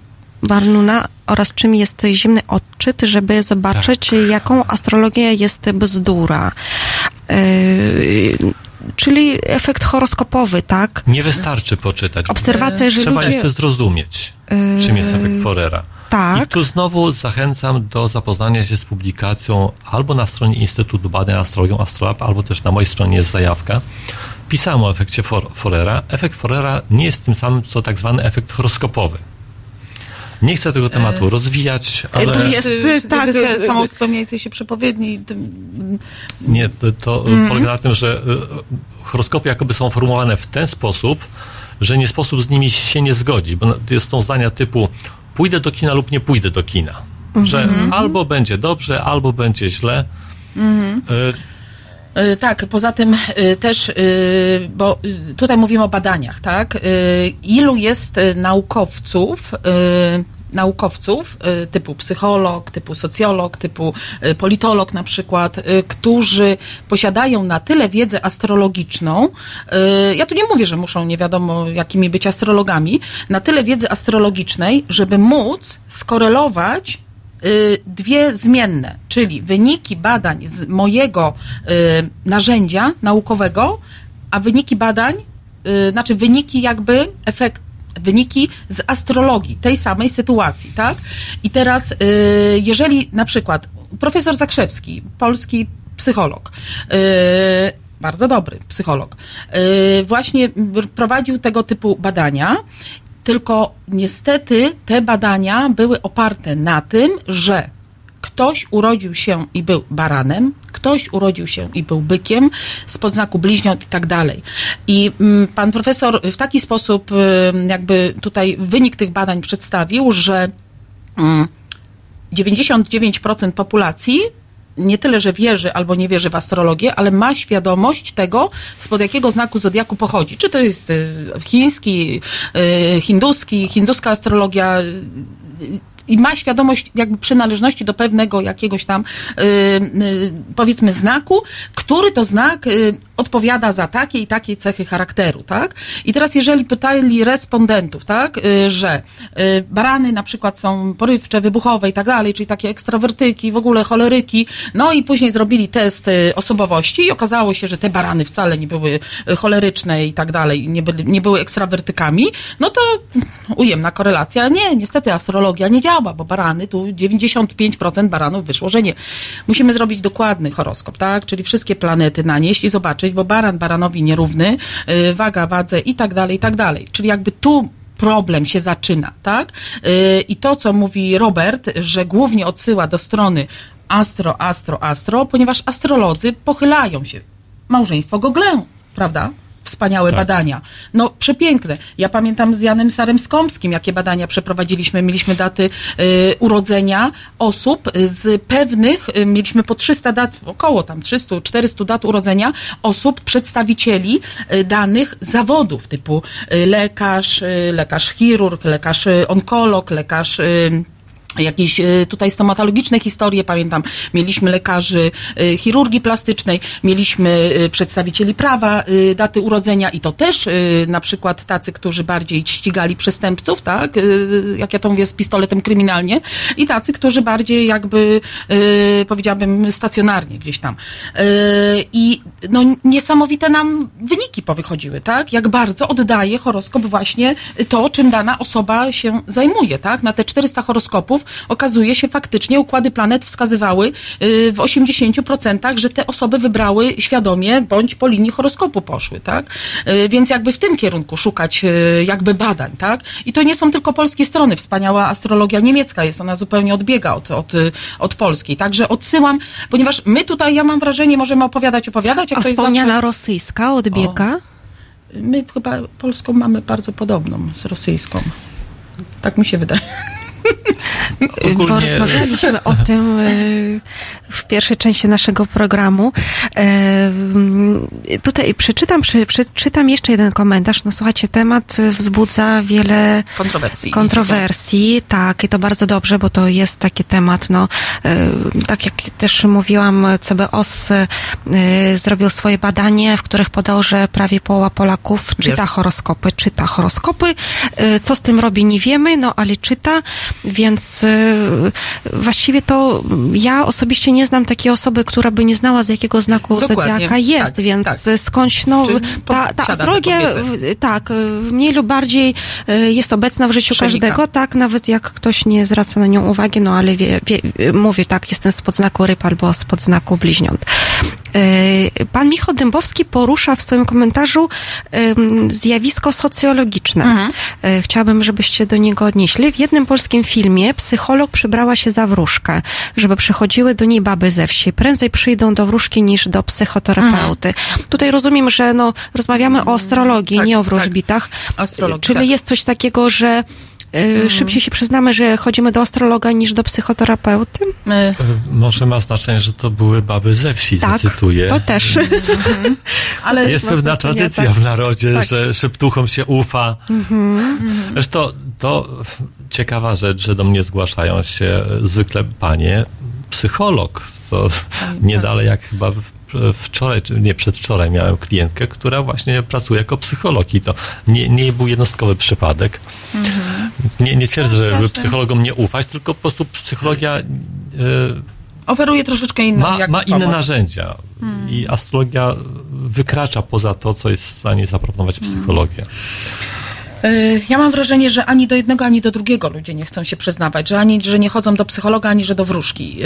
Barnuna oraz czym jest zimny odczyt, żeby zobaczyć, jaką astrologia jest bzdura. Czyli efekt horoskopowy, tak? Nie wystarczy poczytać. Obserwacja, że Trzeba ludzie... jeszcze zrozumieć, czym jest efekt Forera. Tak. I tu znowu zachęcam do zapoznania się z publikacją albo na stronie Instytutu Badań Astrologią Astrolab, albo też na mojej stronie jest zajawka. Pisałem o efekcie For Forera. Efekt Forera nie jest tym samym, co tak zwany efekt horoskopowy. Nie chcę tego tematu rozwijać, ale... to jest, Czy- czy tak, te y, Samospełniającej się przepowiedni. tym- Nie, to, to Mhm. polega na tym, że y, horoskopy jakoby są formułowane w ten sposób, że nie sposób z nimi się nie zgodzić, bo jest są zdania typu pójdę do kina lub nie pójdę do kina. Że albo będzie dobrze, albo będzie źle. Y, Y, Tak, poza tym y, też, y, bo tutaj mówimy o badaniach, tak? Ilu jest naukowców, naukowców typu psycholog, typu socjolog, typu politolog na przykład, którzy posiadają na tyle wiedzę astrologiczną, ja tu nie mówię, że muszą nie wiadomo jakimi być astrologami, na tyle wiedzy astrologicznej, żeby móc skorelować dwie zmienne, czyli wyniki badań z mojego y, narzędzia naukowego, a wyniki badań, y, znaczy wyniki jakby efekt, wyniki z astrologii tej samej sytuacji, tak? I teraz, y, jeżeli na przykład profesor Zakrzewski, polski psycholog, y, bardzo dobry psycholog, y, właśnie prowadził tego typu badania tylko niestety te badania były oparte na tym, że ktoś urodził się i był baranem, ktoś urodził się i był bykiem, spod znaku bliźniąt i tak dalej. I mm, pan profesor w taki sposób ym, jakby tutaj wynik tych badań przedstawił, że mm, 99% populacji nie tyle, że wierzy albo nie wierzy w astrologię, ale ma świadomość tego, spod jakiego znaku zodiaku pochodzi. Czy to jest y, chiński, y, hinduski, hinduska astrologia, y, i ma świadomość jakby przynależności do pewnego jakiegoś tam y, y, powiedzmy znaku, który to znak y, odpowiada za takie i takie cechy charakteru, tak? I teraz jeżeli pytali respondentów, tak, y, że y, barany na przykład są porywcze, wybuchowe i tak dalej, czyli takie ekstrawertyki, w ogóle choleryki, no i później zrobili test y, osobowości i okazało się, że te barany wcale nie były choleryczne i tak dalej, nie, byli, nie były ekstrawertykami, no to ujemna korelacja. Nie, niestety astrologia nie działa, bo barany, tu 95% baranów wyszło, że nie. Musimy zrobić dokładny horoskop, tak? Czyli wszystkie planety nanieść i zobaczyć, bo baran baranowi nierówny, y, waga wadze i tak dalej, i tak dalej. Czyli jakby tu problem się zaczyna, tak? Y, I to, co mówi Robert, że głównie odsyła do strony astro, astro, astro, ponieważ astrolodzy pochylają się. Małżeństwo Goglę, prawda? Wspaniałe Tak. badania. No, przepiękne. Ja pamiętam z Janem Sarem Skąpskim, jakie badania przeprowadziliśmy. Mieliśmy daty y, urodzenia osób z pewnych, y, mieliśmy po 300 dat, około tam 300-400 dat urodzenia osób, przedstawicieli y, danych zawodów, typu y, lekarz, y, lekarz chirurg, lekarz y, onkolog, lekarz jakieś y, tutaj stomatologiczne historie, pamiętam, mieliśmy lekarzy y, chirurgii plastycznej, mieliśmy y, przedstawicieli prawa, daty urodzenia i to też na przykład tacy, którzy bardziej ścigali przestępców, tak, jak ja to mówię, z pistoletem kryminalnie i tacy, którzy bardziej jakby, powiedziałabym, stacjonarnie gdzieś tam. I no niesamowite nam wyniki powychodziły, tak, jak bardzo oddaje horoskop właśnie to, czym dana osoba się zajmuje, tak, na te 400 horoskopów horoskopów, okazuje się faktycznie układy planet wskazywały y, w 80%, że te osoby wybrały świadomie bądź po linii horoskopu poszły, tak? Y, Więc jakby w tym kierunku szukać y, jakby badań, tak? I to nie są tylko polskie strony. Wspaniała astrologia niemiecka jest, ona zupełnie odbiega od, od, od polskiej. Także odsyłam, ponieważ my tutaj, ja mam wrażenie, możemy opowiadać, opowiadać, A wspomniana zawsze... rosyjska odbiega? My chyba polską mamy bardzo podobną z rosyjską. Tak mi się wydaje. Bo Ogólnie- rozmawialiśmy o tym e, w pierwszej części naszego programu. E, Tutaj przeczytam, przy- przeczytam jeszcze jeden komentarz. No słuchajcie, temat wzbudza wiele Kontrowersji. kontrowersji. Tak, i to bardzo dobrze, bo to jest taki temat, no, e, tak jak też mówiłam, CBOS e, zrobił swoje badanie, w których podał, że prawie połowa Polaków czyta horoskopy, czyta horoskopy. E, Co z tym robi, nie wiemy, no ale czyta, więc e, właściwie to ja osobiście nie znam takiej osoby, która by nie znała, z jakiego znaku Dokładnie, zodiaka jest, tak, więc tak. skądś, no, ta, ta astrologia, tak, y, mniej lub bardziej y, jest obecna w życiu Przenika. każdego, tak, nawet jak ktoś nie zwraca na nią uwagi, no ale wie, wie, mówię, tak, jestem spod znaku ryb albo spod znaku bliźniąt. Y, Pan Michał Dębowski porusza w swoim komentarzu zjawisko socjologiczne. Mhm. Y, Chciałabym, żebyście do niego odnieśli. W jednym polskim filmie psycholog przybrała się za wróżkę, żeby przychodziły do niej baby ze wsi. Prędzej przyjdą do wróżki niż do psychoterapeuty. Tutaj rozumiem, że no, rozmawiamy o astrologii, Tak, nie o tak. wróżbitach. Astrologii, Czyli tak. jest coś takiego, że y, szybciej się przyznamy, że chodzimy do astrologa niż do psychoterapeuty? Y, E, Może ma znaczenie, że to były baby ze wsi, Tak, zacytuję. to też. [laughs] Ale Jest pewna tradycja tak. w narodzie, Tak. że szeptuchom się ufa. Zresztą to ciekawa rzecz, że do mnie zgłaszają się zwykle panie, psycholog. To nie dalej jak chyba w- wczoraj, czy nie przedwczoraj miałem klientkę, która właśnie pracuje jako psycholog i to nie, nie był jednostkowy przypadek. Więc Nie, nie twierdzę, żeby psychologom nie ufać, tylko po prostu psychologia e, oferuje troszeczkę inną ma, ma inne narzędzia. I astrologia wykracza poza to, co jest w stanie zaproponować psychologia. Y, Ja mam wrażenie, że ani do jednego, ani do drugiego ludzie nie chcą się przyznawać, że ani, że nie chodzą do psychologa, ani że do wróżki.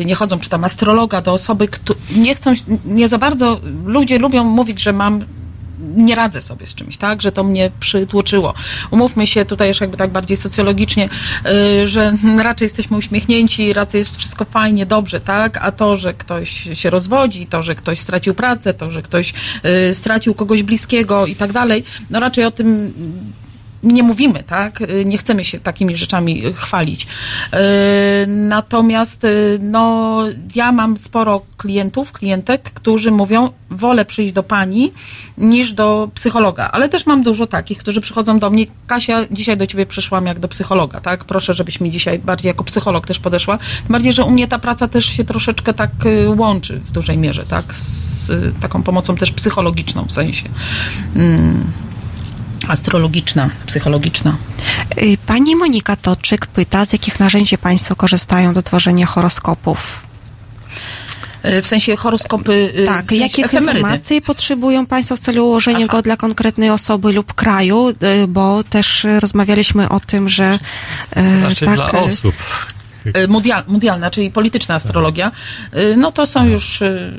Y, Nie chodzą, czy tam astrologa, do osoby, kto nie chcą, nie za bardzo, ludzie lubią mówić, że mam nie radzę sobie z czymś, tak, że to mnie przytłoczyło. Umówmy się tutaj już jakby tak bardziej socjologicznie, y, że [laughs] raczej jesteśmy uśmiechnięci, raczej jest wszystko fajnie, dobrze, tak, a to, że ktoś się rozwodzi, to, że ktoś stracił pracę, to, że ktoś y, stracił kogoś bliskiego i tak dalej, no raczej o tym nie mówimy, tak? Y, Nie chcemy się takimi rzeczami y, chwalić. Y, Natomiast, no, ja mam sporo klientów, klientek, którzy mówią, wolę przyjść do pani niż do psychologa, ale też mam dużo takich, którzy przychodzą do mnie, Kasia, dzisiaj do ciebie przyszłam jak do psychologa, tak? Proszę, żebyś mi dzisiaj bardziej jako psycholog też podeszła. Tym bardziej, że u mnie ta praca też się troszeczkę tak łączy w dużej mierze, tak? Z taką pomocą też psychologiczną w sensie. Mm, astrologiczna, psychologiczna. Y, Pani Monika Toczyk pyta, z jakich narzędzi Państwo korzystają do tworzenia horoskopów? Y, W sensie horoskopy. y, Tak, w sensie jakich efemerydy. informacji potrzebują Państwo w celu ułożenia Aha. go dla konkretnej osoby lub kraju, bo też rozmawialiśmy o tym, że y, Raczej tak, dla osób. Y, Mundial, mundialna, czyli polityczna astrologia. Y, No to są już y,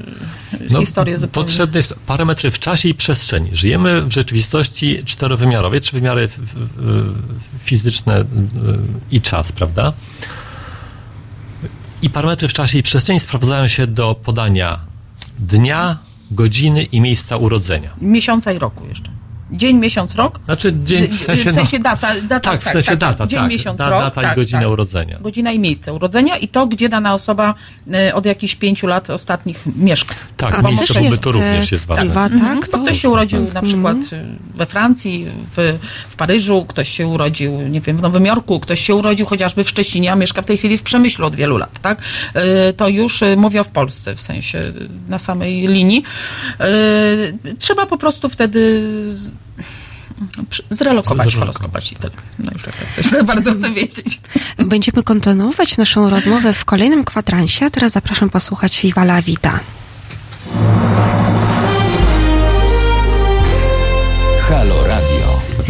historie zupełnie. Potrzebne jest parametry w czasie i przestrzeni. Żyjemy w rzeczywistości czterowymiarowej, trzy wymiary fizyczne i czas, prawda? I parametry w czasie i przestrzeni sprawdzają się do podania dnia, godziny i miejsca urodzenia. Miesiąca i roku jeszcze. Dzień, miesiąc, rok. Znaczy dzień w sensie, w sensie no, data, data. tak, w sensie data, Dzień, tak. miesiąc, Da- rok. data tak, i godzina tak. urodzenia. Godzina i miejsce urodzenia i to, gdzie dana osoba y, od jakichś pięciu lat ostatnich mieszka. Tak, A miejsce pobytu jest, również e, jest ważne. Mhm, tak? bo To- ktoś się urodził na przykład y, we Francji, w, w Paryżu, ktoś się urodził, nie wiem, w Nowym Jorku, ktoś się urodził chociażby w Szczecinie, a mieszka w tej chwili w Przemyślu od wielu lat, tak? Y, To już y, mówię w Polsce, w sensie na samej linii. Trzeba po prostu wtedy zrelokować, Zrelokować. horoskopać i tyle. No już tak, tak [laughs] bardzo chce wiedzieć. Będziemy kontynuować naszą rozmowę w kolejnym kwadransie, a teraz zapraszam posłuchać Viva la Vida. Halo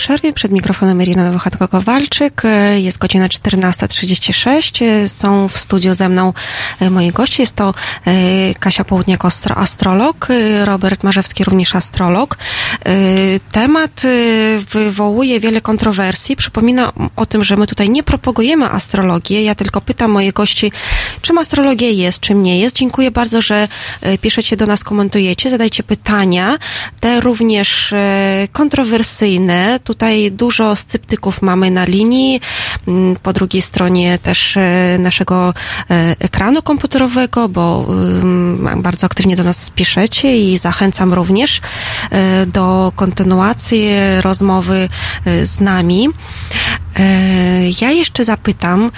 Przerwie. Przed mikrofonem Irina Nowochatko-Kowalczyk. Jest godzina 14.36. E, Są w studiu ze mną e, moi goście. Jest to e, Kasia Południak, astrolog, e, Robert Marzewski, również astrolog. Temat wywołuje wiele kontrowersji. Przypomina o tym, że my tutaj nie propagujemy astrologię. Ja tylko pytam moich gości, czym astrologia jest, czym nie jest. Dziękuję bardzo, że piszecie do nas, komentujecie, zadajcie pytania. Te również kontrowersyjne. Tutaj dużo sceptyków mamy na linii. Mm, Po drugiej stronie też e, naszego e, ekranu komputerowego, bo ym, bardzo aktywnie do nas piszecie i zachęcam również e, do kontynuacji rozmowy z nami. Ja jeszcze zapytam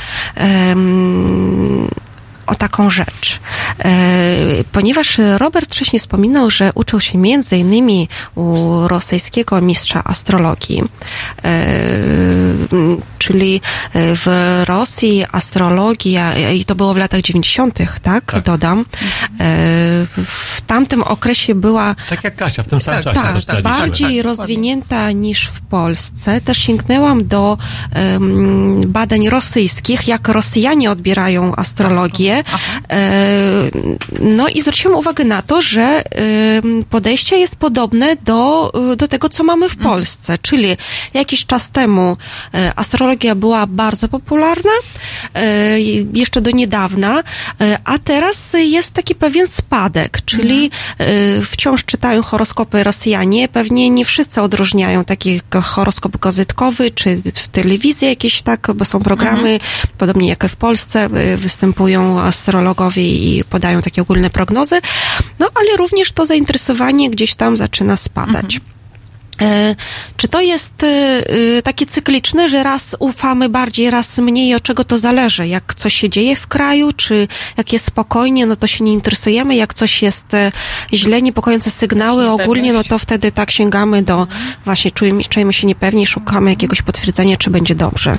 o taką rzecz. E, Ponieważ Robert wcześniej wspominał, że uczył się między innymi u rosyjskiego mistrza astrologii, e, czyli w Rosji astrologia, i to było w latach 90., tak? Dodam. E, W tamtym okresie była Tak jak Kasia, w tym samym czasie tak, bardziej rozwinięta niż w Polsce. Też sięgnęłam do badań rosyjskich, jak Rosjanie odbierają astrologię. E, no i zwróciłam uwagę na to, że em, podejście jest podobne do, do tego, co mamy w Polsce. Czyli jakiś czas temu e, astrologia była bardzo popularna, e, jeszcze do niedawna, e, a teraz jest taki pewien spadek, czyli e, wciąż czytają horoskopy Rosjanie. Pewnie nie wszyscy odróżniają taki horoskop gazetkowy, czy w telewizji jakieś tak, bo są programy, podobnie jak w Polsce, występują astrologowie i podają takie ogólne prognozy. No, ale również to zainteresowanie gdzieś tam zaczyna spadać. E, Czy to jest y, y, takie cykliczne, że raz ufamy bardziej, raz mniej? Od czego to zależy? Jak coś się dzieje w kraju, czy jak jest spokojnie, no to się nie interesujemy. Jak coś jest e, źle, niepokojące sygnały ogólnie, no to wtedy tak sięgamy do, właśnie czujemy, czujemy się niepewni, szukamy jakiegoś potwierdzenia, czy będzie dobrze.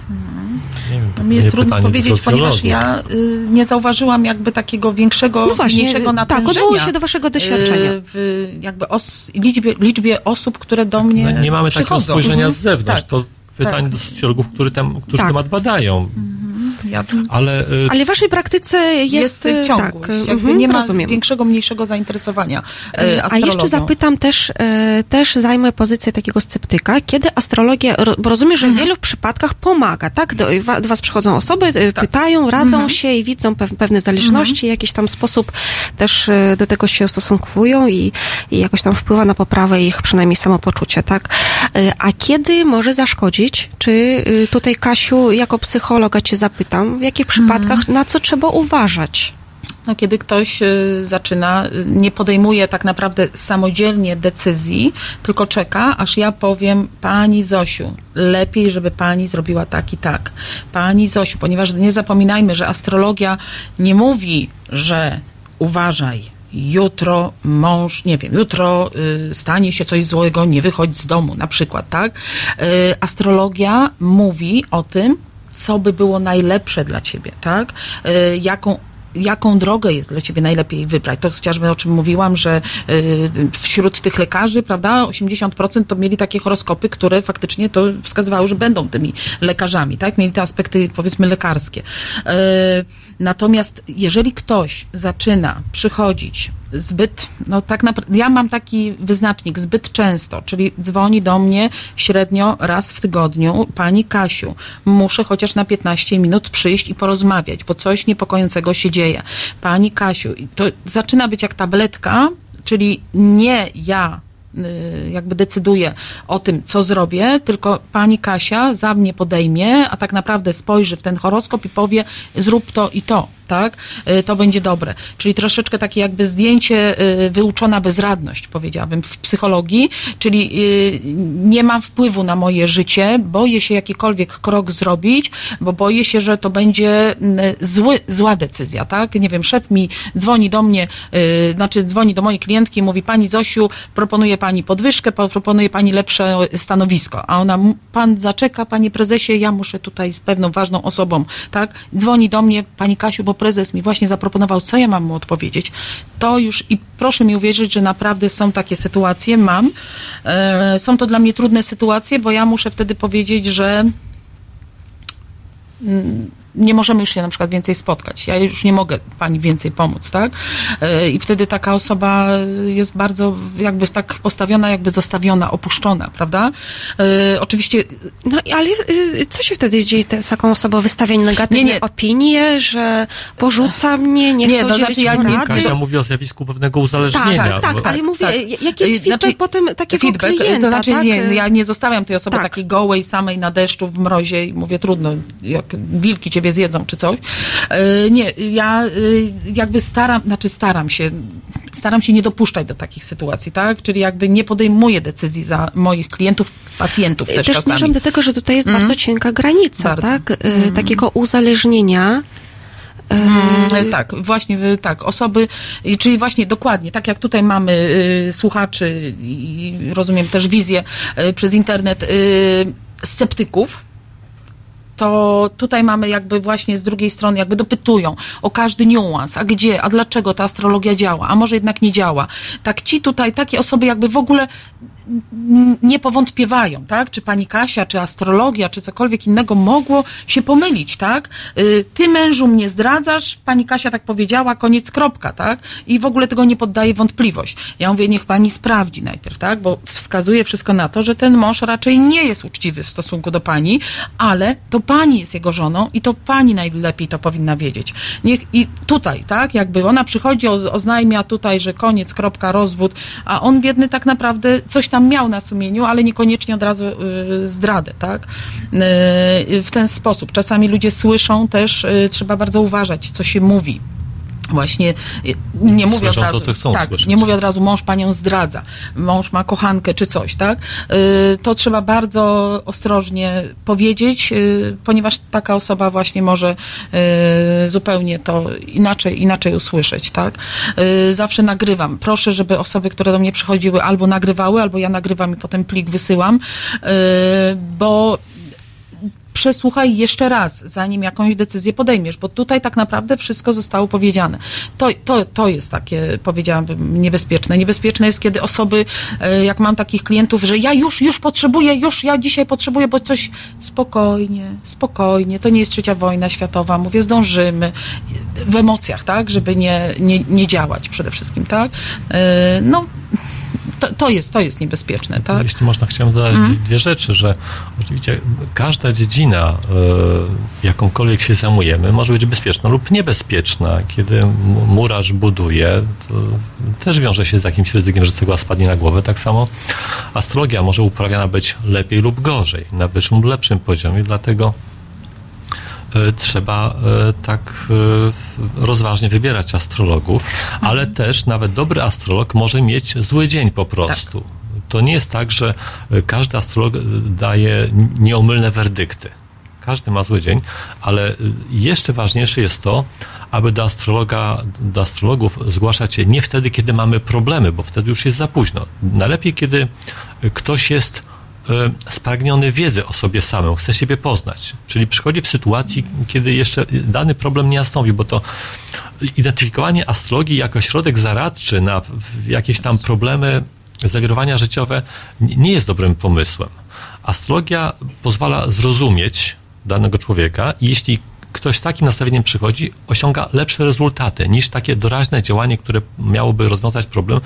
No mi jest trudno powiedzieć, ponieważ ja y, nie zauważyłam jakby takiego większego, No właśnie, mniejszego tak, natężenia. odwołuję się do waszego doświadczenia. y, W jakby os, liczbie, liczbie osób, które do mnie No, nie mamy takiego przychodzą. spojrzenia Mhm. z zewnątrz. Tak. To pytanie do socjologów, który tam, którzy Tak. temat badają. Ja Ale, y, Ale w waszej praktyce jest, jest y, ciągłość. tak, jakby mhm, nie ma rozumiem. większego, mniejszego zainteresowania y, A jeszcze astrologią. zapytam też, też zajmę pozycję takiego sceptyka, kiedy astrologia, ro- bo rozumiem, że w wielu przypadkach pomaga, tak? Do, do was przychodzą osoby, e, pytają, radzą się i widzą pew, pewne zależności, jakiś tam sposób też do tego się ustosunkowują i, i jakoś tam wpływa na poprawę ich przynajmniej samopoczucia, tak? A kiedy może zaszkodzić? Czy y, tutaj, Kasiu, jako psychologa cię zapytam, w jakich przypadkach, na co trzeba uważać? No, kiedy ktoś y, zaczyna, y, nie podejmuje tak naprawdę samodzielnie decyzji, tylko czeka, aż ja powiem, pani Zosiu, lepiej, żeby pani zrobiła tak i tak. Pani Zosiu, ponieważ nie zapominajmy, że astrologia nie mówi, że uważaj, jutro mąż, nie wiem, jutro y, stanie się coś złego, nie wychodź z domu, na przykład, tak? Y, astrologia mówi o tym, co by było najlepsze dla ciebie, tak? Y, jaką jaką drogę jest dla ciebie najlepiej wybrać. To chociażby o czym mówiłam, że y, wśród tych lekarzy, prawda, 80% to mieli takie horoskopy, które faktycznie to wskazywały, że będą tymi lekarzami, tak? Mieli te aspekty, powiedzmy, lekarskie. Natomiast jeżeli ktoś zaczyna przychodzić zbyt, no tak naprawdę, ja mam taki wyznacznik zbyt często, czyli dzwoni do mnie średnio raz w tygodniu, pani Kasiu, muszę chociaż na 15 minut przyjść i porozmawiać, bo coś niepokojącego się dzieje. Pani Kasiu, to zaczyna być jak tabletka, czyli nie ja jakby decyduję o tym, co zrobię, tylko pani Kasia za mnie podejmie, a tak naprawdę spojrzy w ten horoskop i powie, zrób to i to. Tak, y, to będzie dobre. Czyli troszeczkę takie jakby zdjęcie y, wyuczona bezradność, powiedziałabym, w psychologii, czyli y, nie mam wpływu na moje życie, boję się jakikolwiek krok zrobić, bo boję się, że to będzie mm, zły, zła decyzja, tak? Nie wiem, szef mi dzwoni do mnie, znaczy dzwoni do mojej klientki i mówi, pani Zosiu, proponuje pani podwyżkę, po- proponuje pani lepsze stanowisko, a ona, "M- pan zaczeka, panie prezesie, ja muszę tutaj z pewną ważną osobą, tak? Dzwoni do mnie, pani Kasiu, bo prezes mi właśnie zaproponował, co ja mam mu odpowiedzieć, to już i proszę mi uwierzyć, że naprawdę są takie sytuacje, mam. E, są to dla mnie trudne sytuacje, bo ja muszę wtedy powiedzieć, że mm, nie możemy już się na przykład więcej spotkać. Ja już nie mogę pani więcej pomóc, tak? E, I wtedy taka osoba jest bardzo jakby tak postawiona, jakby zostawiona, opuszczona, prawda? E, Oczywiście No i ale y, co się wtedy dzieje z taką osobą? Wystawia negatywne Nie, nie. opinie, że porzuca mnie, nie, Nie, chce to udzielić znaczy ja nie- porady? Kasia mówi o zjawisku pewnego uzależnienia. Tak, tak, bo- ale mówię, tak. jaki jest Y, feedback znaczy, potem takiego feedback, klienta, To znaczy tak? nie, ja nie zostawiam tej osoby Tak. takiej gołej, samej na deszczu, w mrozie i mówię trudno, jak wilki ciebie zjedzą czy coś. E, Nie, ja y, jakby staram, znaczy staram się, staram się nie dopuszczać do takich sytuacji, tak? Czyli jakby nie podejmuję decyzji za moich klientów, pacjentów też, Też czasami. do tego, że tutaj jest Mhm. bardzo cienka granica, Bardzo. tak? Mhm. Takiego uzależnienia. y, Mm, Tak, właśnie, tak, osoby, czyli właśnie dokładnie, tak jak tutaj mamy y, słuchaczy i rozumiem też wizję y, przez internet y, sceptyków, to tutaj mamy jakby właśnie z drugiej strony, jakby dopytują o każdy niuans, a gdzie, a dlaczego ta astrologia działa, a może jednak nie działa. Tak ci tutaj, takie osoby jakby w ogóle nie powątpiewają, tak? Czy pani Kasia, czy astrologia, czy cokolwiek innego mogło się pomylić, tak? Y, Ty mężu mnie zdradzasz, pani Kasia tak powiedziała, koniec, kropka, tak? I w ogóle tego nie poddaje wątpliwość. Ja mówię, niech pani sprawdzi najpierw, tak? Bo wskazuje wszystko na to, że ten mąż raczej nie jest uczciwy w stosunku do pani, ale to pani jest jego żoną i to pani najlepiej to powinna wiedzieć. Niech i tutaj, tak? Jakby ona przychodzi, oznajmia tutaj, że koniec, kropka, rozwód, a on biedny tak naprawdę coś tam miał na sumieniu, ale niekoniecznie od razu y, zdradę, tak? Y, w ten sposób. Czasami ludzie słyszą też, y, trzeba bardzo uważać, co się mówi. Właśnie y, nie mówię od Słyszą to, razu, tak, słyszeć. nie mówię od razu, mąż panią zdradza, mąż ma kochankę czy coś, tak? Y, To trzeba bardzo ostrożnie powiedzieć, y, ponieważ taka osoba właśnie może zupełnie to inaczej, inaczej usłyszeć, tak? Zawsze nagrywam. Proszę, żeby osoby, które do mnie przychodziły, albo nagrywały, albo ja nagrywam i potem plik wysyłam, bo przesłuchaj jeszcze raz, zanim jakąś decyzję podejmiesz, bo tutaj tak naprawdę wszystko zostało powiedziane. To, to, to jest takie, powiedziałabym, niebezpieczne. Niebezpieczne jest, kiedy osoby, e, jak mam takich klientów, że ja już, już potrzebuję, już ja dzisiaj potrzebuję, bo coś spokojnie, spokojnie, to nie jest trzecia wojna światowa, mówię, zdążymy. W emocjach, tak, żeby nie, nie, nie działać przede wszystkim, tak. E, No, to, to jest, to jest niebezpieczne, tak. Jeśli można, chciałem dodać Mhm. dwie rzeczy, że oczywiście każda dziedzina, y, jakąkolwiek się zajmujemy, może być bezpieczna lub niebezpieczna. Kiedy murarz buduje, to też wiąże się z jakimś ryzykiem, że cegła spadnie na głowę. Tak samo astrologia może uprawiana być lepiej lub gorzej, na wyższym lub lepszym poziomie, dlatego trzeba y, tak y, rozważnie wybierać astrologów, ale też nawet dobry astrolog może mieć zły dzień po prostu. To nie jest tak, że każdy astrolog daje nieomylne werdykty. Każdy ma zły dzień, ale jeszcze ważniejsze jest to, aby do astrologa, do astrologów zgłaszać się nie wtedy, kiedy mamy problemy, bo wtedy już jest za późno. Najlepiej, kiedy ktoś jest spragniony wiedzy o sobie samym, chce siebie poznać. Czyli przychodzi w sytuacji, kiedy jeszcze dany problem nie nastąpi, bo to identyfikowanie astrologii jako środek zaradczy na jakieś tam problemy, zawirowania życiowe nie jest dobrym pomysłem. Astrologia pozwala zrozumieć danego człowieka i jeśli ktoś takim nastawieniem przychodzi, osiąga lepsze rezultaty niż takie doraźne działanie, które miałoby rozwiązać problem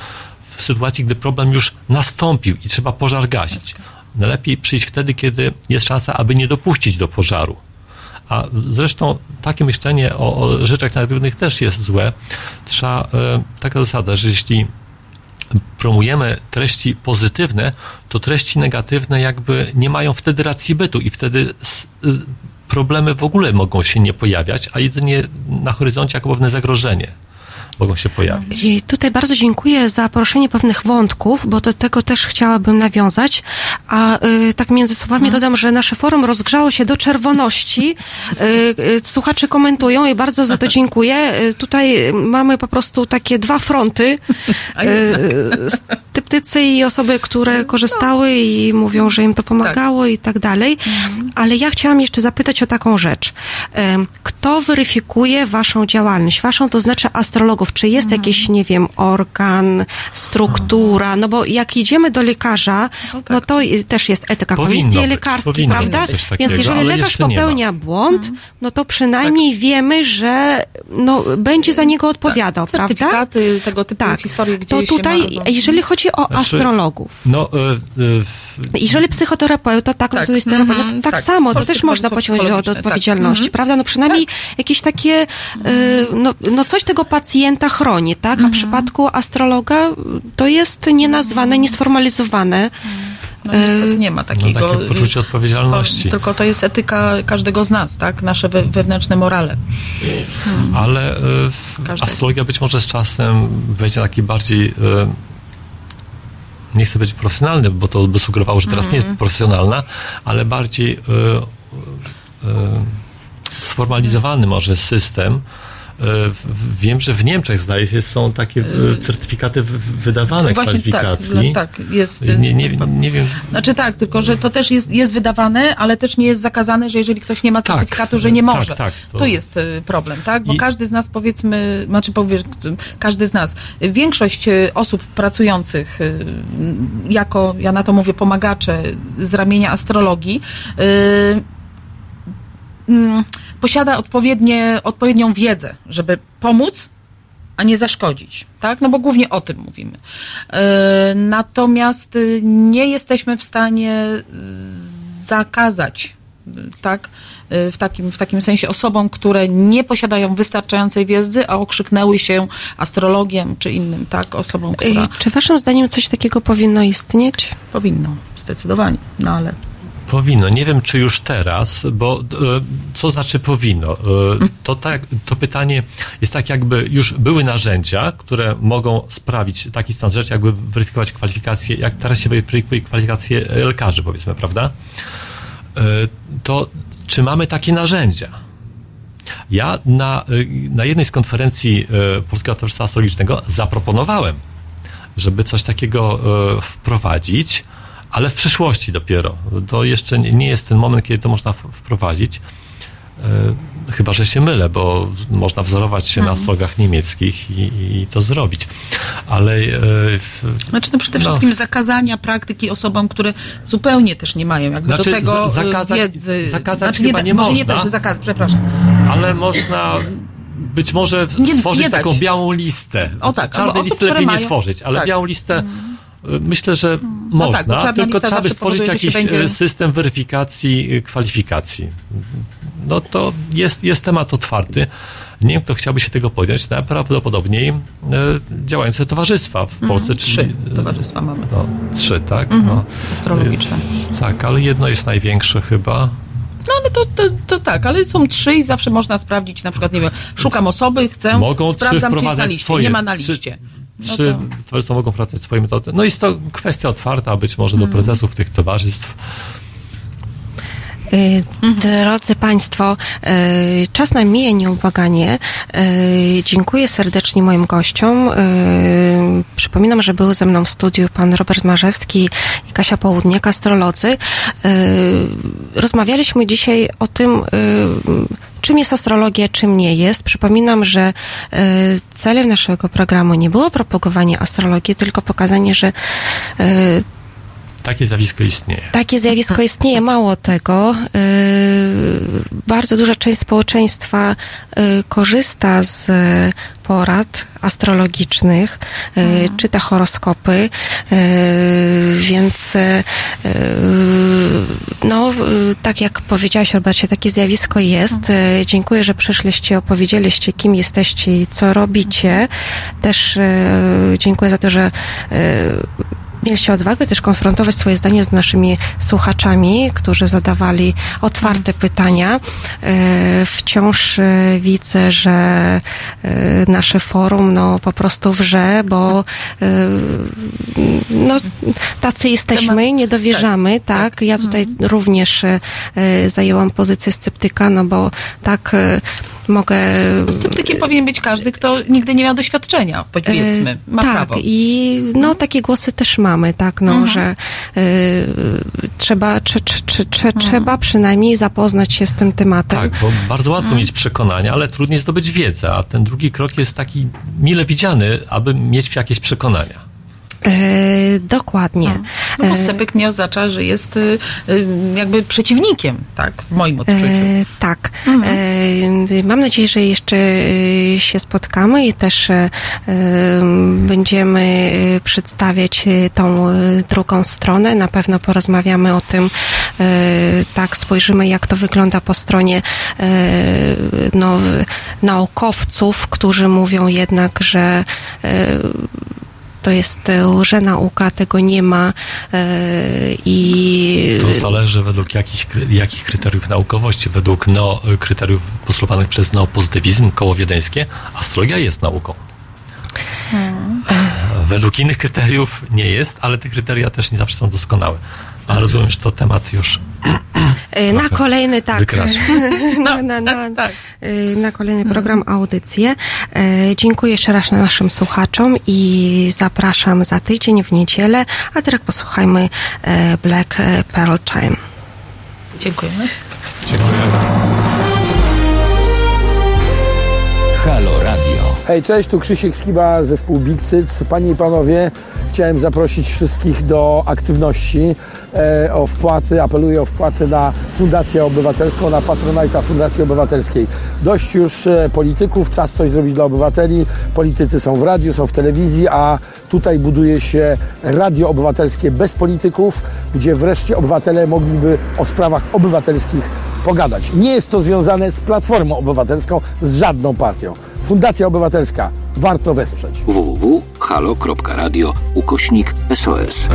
w sytuacji, gdy problem już nastąpił i trzeba pożar gasić. Najlepiej przyjść wtedy, kiedy jest szansa, aby nie dopuścić do pożaru. A zresztą takie myślenie o, o rzeczach negatywnych też jest złe. Trzeba, e, taka zasada, że jeśli promujemy treści pozytywne, to treści negatywne jakby nie mają wtedy racji bytu i wtedy y, problemy w ogóle mogą się nie pojawiać, a jedynie na horyzoncie jako pewne zagrożenie mogą się pojawić. I tutaj bardzo dziękuję za poruszenie pewnych wątków, bo do tego też chciałabym nawiązać. A y, tak między słowami dodam, że nasze forum rozgrzało się do czerwoności. Y, y, słuchacze komentują i bardzo za to dziękuję. Y, tutaj mamy po prostu takie dwa fronty. Y, sceptycy i osoby, które korzystały i mówią, że im to pomagało i tak dalej. Ale ja chciałam jeszcze zapytać o taką rzecz. Kto weryfikuje waszą działalność? Waszą to znaczy astrologów. Czy jest jakiś, nie wiem, organ, struktura? No bo jak idziemy do lekarza, no to i- też jest etyka Powinno komisji być, lekarskiej, prawda? być coś takiego, Więc jeżeli ale lekarz popełnia błąd, no to przynajmniej Tak. wiemy, że no, będzie za niego odpowiadał, prawda? Certyfikaty, tego typu Tak. historie, gdzie To się tutaj, ma, no. jeżeli chodzi o Znaczy, astrologów, No, e, e, w- jeżeli psychoterapeuta, tak, no Tak. to jest terapeuta, Mhm, no to tak, tak. samo, to też można pociągnąć do, tak. odpowiedzialności, Mhm. prawda? No przynajmniej jakieś takie, y, no, no coś tego pacjenta chroni, tak? Mhm. A w przypadku astrologa y, to jest nienazwane, niesformalizowane. No, niestety nie ma takiego. no, takie poczucie y, odpowiedzialności. to- Tylko to jest etyka każdego z nas, tak? Nasze we, wewnętrzne morale. Ale e, w- astrologia być może z czasem wejdzie na taki bardziej. e, Nie chcę być profesjonalny, bo to by sugerowało, że teraz nie Mhm. jest profesjonalna, ale bardziej e, sformalizowany może system. E, Wiem, że w Niemczech zdaje się są takie e, certyfikaty wydawane Właśnie tak, kwalifikacji. tak, jest. y, Nie, nie, nie wiem. Znaczy tak, tylko że to też jest, jest wydawane, ale też nie jest zakazane, że jeżeli ktoś nie ma certyfikatu, że nie tak, może. tak, to... to- jest y, problem, tak? Bo I- każdy z nas powiedzmy, znaczy powie, każdy z nas, większość osób pracujących jako, ja na to mówię, pomagacze z ramienia astrologii, y, mm, posiada odpowiednie, odpowiednią wiedzę, żeby pomóc, a nie zaszkodzić, tak? No bo głównie o tym mówimy. E, Natomiast y, nie jesteśmy w stanie zakazać, y, tak? Y, W takim, w takim sensie osobom, które nie posiadają wystarczającej wiedzy, a okrzyknęły się astrologiem czy innym, tak? Osobą, która Czy waszym zdaniem coś takiego powinno istnieć? powinno, zdecydowanie, no ale Powinno. Nie wiem, czy już teraz, bo e, co znaczy powinno? E, to, tak, to pytanie jest tak, jakby już były narzędzia, które mogą sprawić taki stan rzeczy, jakby weryfikować kwalifikacje, jak teraz się weryfikuje kwalifikacje lekarzy, powiedzmy, prawda? E, to czy mamy takie narzędzia? Ja na, na jednej z konferencji Polskiego Towarzystwa Astrologicznego zaproponowałem, żeby coś takiego wprowadzić, ale w przyszłości dopiero. To jeszcze nie, nie jest ten moment, kiedy to można wprowadzić. Y, Chyba, że się mylę, bo można wzorować się na Mhm. astrologach niemieckich i, i to zrobić. Ale y, w, Znaczy to przede No. wszystkim zakazania praktyki osobom, które zupełnie też nie mają jakby Znaczy, do tego y, zakazać- wiedzy. zakazać znaczy, chyba da- nie może nie można. tak, że zakazać, przepraszam. ale można być może Nie- stworzyć nie taką białą listę. O tak, Czarnej listy lepiej nie mają- tworzyć, ale tak. białą listę y, myślę, że No można, tak, bo czarna tylko trzeba by stworzyć jakiś będzie- y, system weryfikacji y, kwalifikacji. No to jest, jest temat otwarty. Nie wiem, kto chciałby się tego podjąć. Najprawdopodobniej y, działające towarzystwa w Polsce. Mhm, trzy towarzystwa mamy. No, trzy, tak? Mhm, No. astrologiczne. Tak, ale jedno jest największe chyba. No ale to, to, to tak, ale są trzy i zawsze można sprawdzić, na przykład, nie wiem, szukam osoby, chcę, Mogą trzy sprawdzam, czy jest na liście, swoje. nie ma na Trzy- liście. No Czy to- towarzystwa mogą wprowadzać swoje metody? No jest to kwestia otwarta, być może do Mhm. prezesów tych towarzystw. Y, Drodzy Państwo, y, czas nam mija nieubłaganie. Y, Dziękuję serdecznie moim gościom. Przypominam, że był ze mną w studiu pan Robert Marzewski i Kasia Południak, astrolodzy. Rozmawialiśmy dzisiaj o tym, czym jest astrologia, czym nie jest. Przypominam, że celem naszego programu nie było propagowanie astrologii, tylko pokazanie, że Takie zjawisko istnieje. takie zjawisko istnieje, mało tego. Yy, bardzo duża część społeczeństwa yy, korzysta z yy, porad astrologicznych, yy, czyta horoskopy, więc no, tak jak powiedziałaś Robercie, takie zjawisko jest. Dziękuję, że przyszliście, opowiedzieliście, kim jesteście i co robicie. Też dziękuję za to, że mieliście odwagę też konfrontować swoje zdanie z naszymi słuchaczami, którzy zadawali otwarte pytania. E, Wciąż e, widzę, że e, nasze forum no, po prostu wrze, bo no, tacy jesteśmy, nie dowierzamy, tak? Ja tutaj również zajęłam pozycję sceptyka, no bo tak mogę... Sceptykiem powinien być każdy, kto nigdy nie miał doświadczenia, powiedzmy. E, Ma tak, prawo. i no takie głosy też mamy, tak, no, Mhm. że e, trzeba, czy, czy, czy, czy, Mhm. trzeba przynajmniej zapoznać się z tym tematem. Tak, bo bardzo łatwo Mhm. mieć przekonania, ale trudniej zdobyć wiedzę, a ten drugi krok jest taki mile widziany, aby mieć jakieś przekonania. E, dokładnie. No bo E, sceptyk nie oznacza, że jest y, y, jakby przeciwnikiem, tak, w moim odczuciu. E, tak. E, mam nadzieję, że jeszcze e, się spotkamy i też będziemy przedstawiać tą drugą stronę. Na pewno porozmawiamy o tym, tak, spojrzymy jak to wygląda po stronie no, naukowców, którzy mówią jednak, że to jest łże-nauka, tego nie ma e, i... To zależy według jakich, jakich kryteriów naukowości. Według neo, kryteriów postulowanych przez neopozytywizm, koło wiedeńskie, astrologia jest nauką. Według innych kryteriów nie jest, ale te kryteria też nie zawsze są doskonałe. A rozumiem, że to temat już E, [clears throat] Na trochę kolejny, tak. [laughs] na, na, na, e, na kolejny program, audycję. E, Dziękuję jeszcze raz naszym słuchaczom i zapraszam za tydzień w niedzielę, a teraz posłuchajmy e, Black Pearl Time. Dziękujemy. Halo Radio. Hej, cześć, tu Krzysiek Skiba, zespół Big Cyc. Panie i panowie, chciałem zaprosić wszystkich do aktywności, e, o wpłaty, apeluję o wpłaty na Fundację Obywatelską, na Patronajta Fundacji Obywatelskiej. Dość już e, polityków, czas coś zrobić dla obywateli. Politycy są w radiu, są w telewizji, a tutaj buduje się radio obywatelskie bez polityków, gdzie wreszcie obywatele mogliby o sprawach obywatelskich pogadać. Nie jest to związane z Platformą Obywatelską, z żadną partią. Fundacja Obywatelska. Warto wesprzeć. www.halo.radio ukośnik SOS.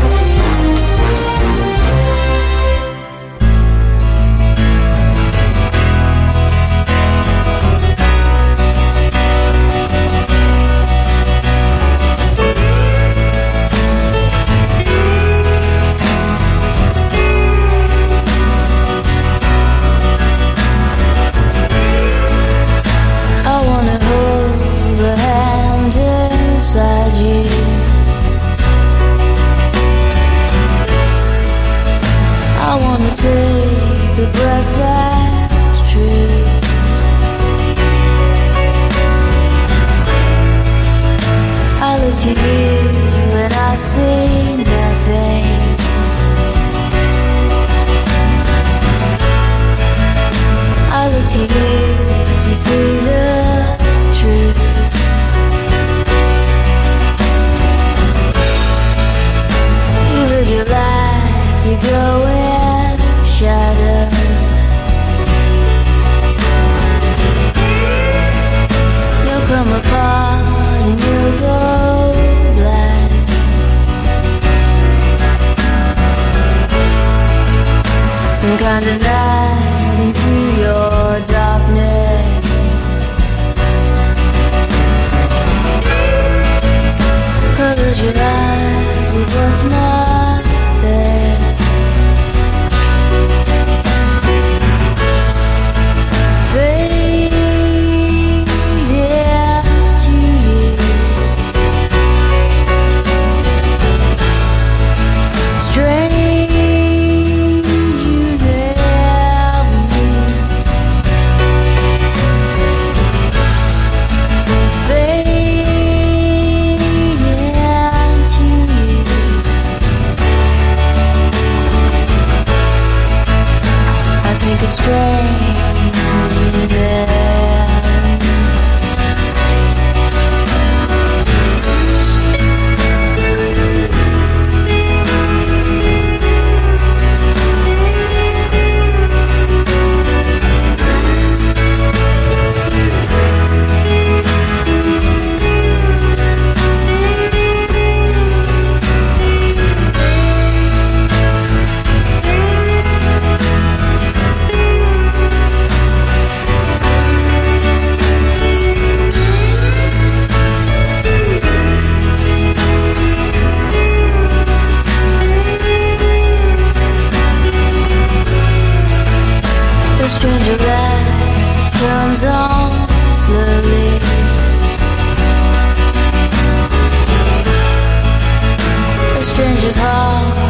just hold.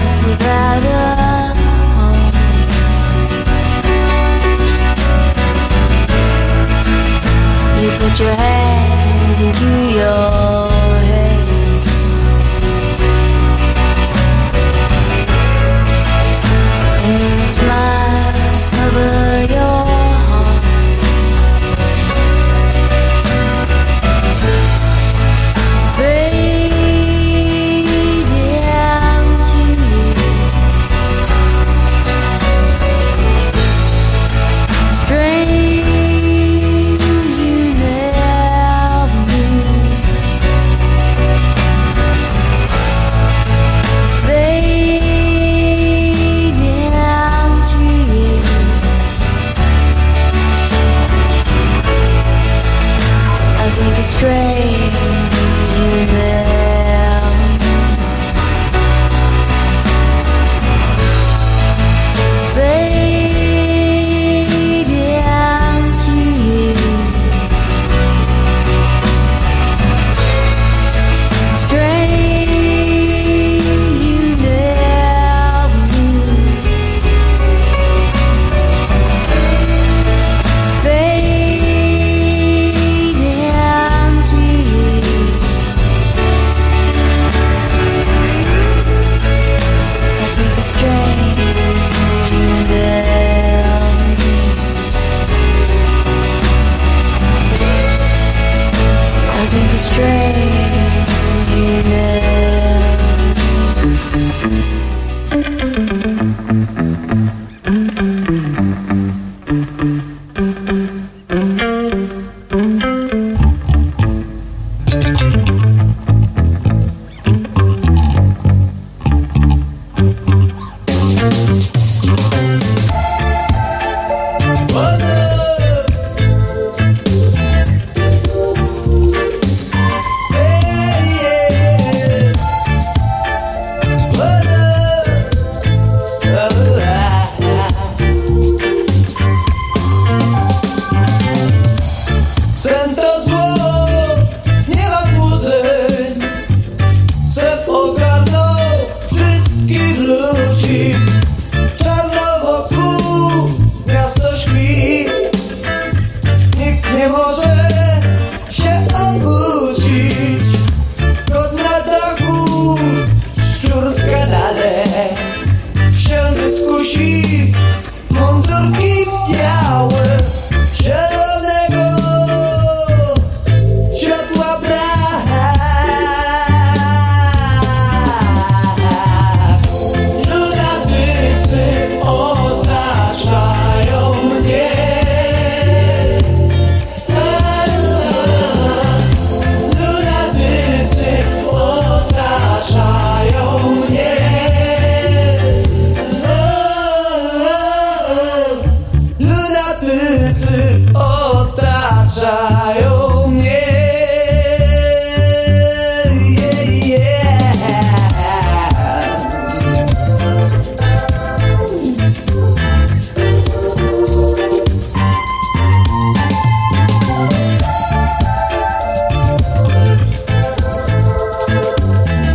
You put your hands into your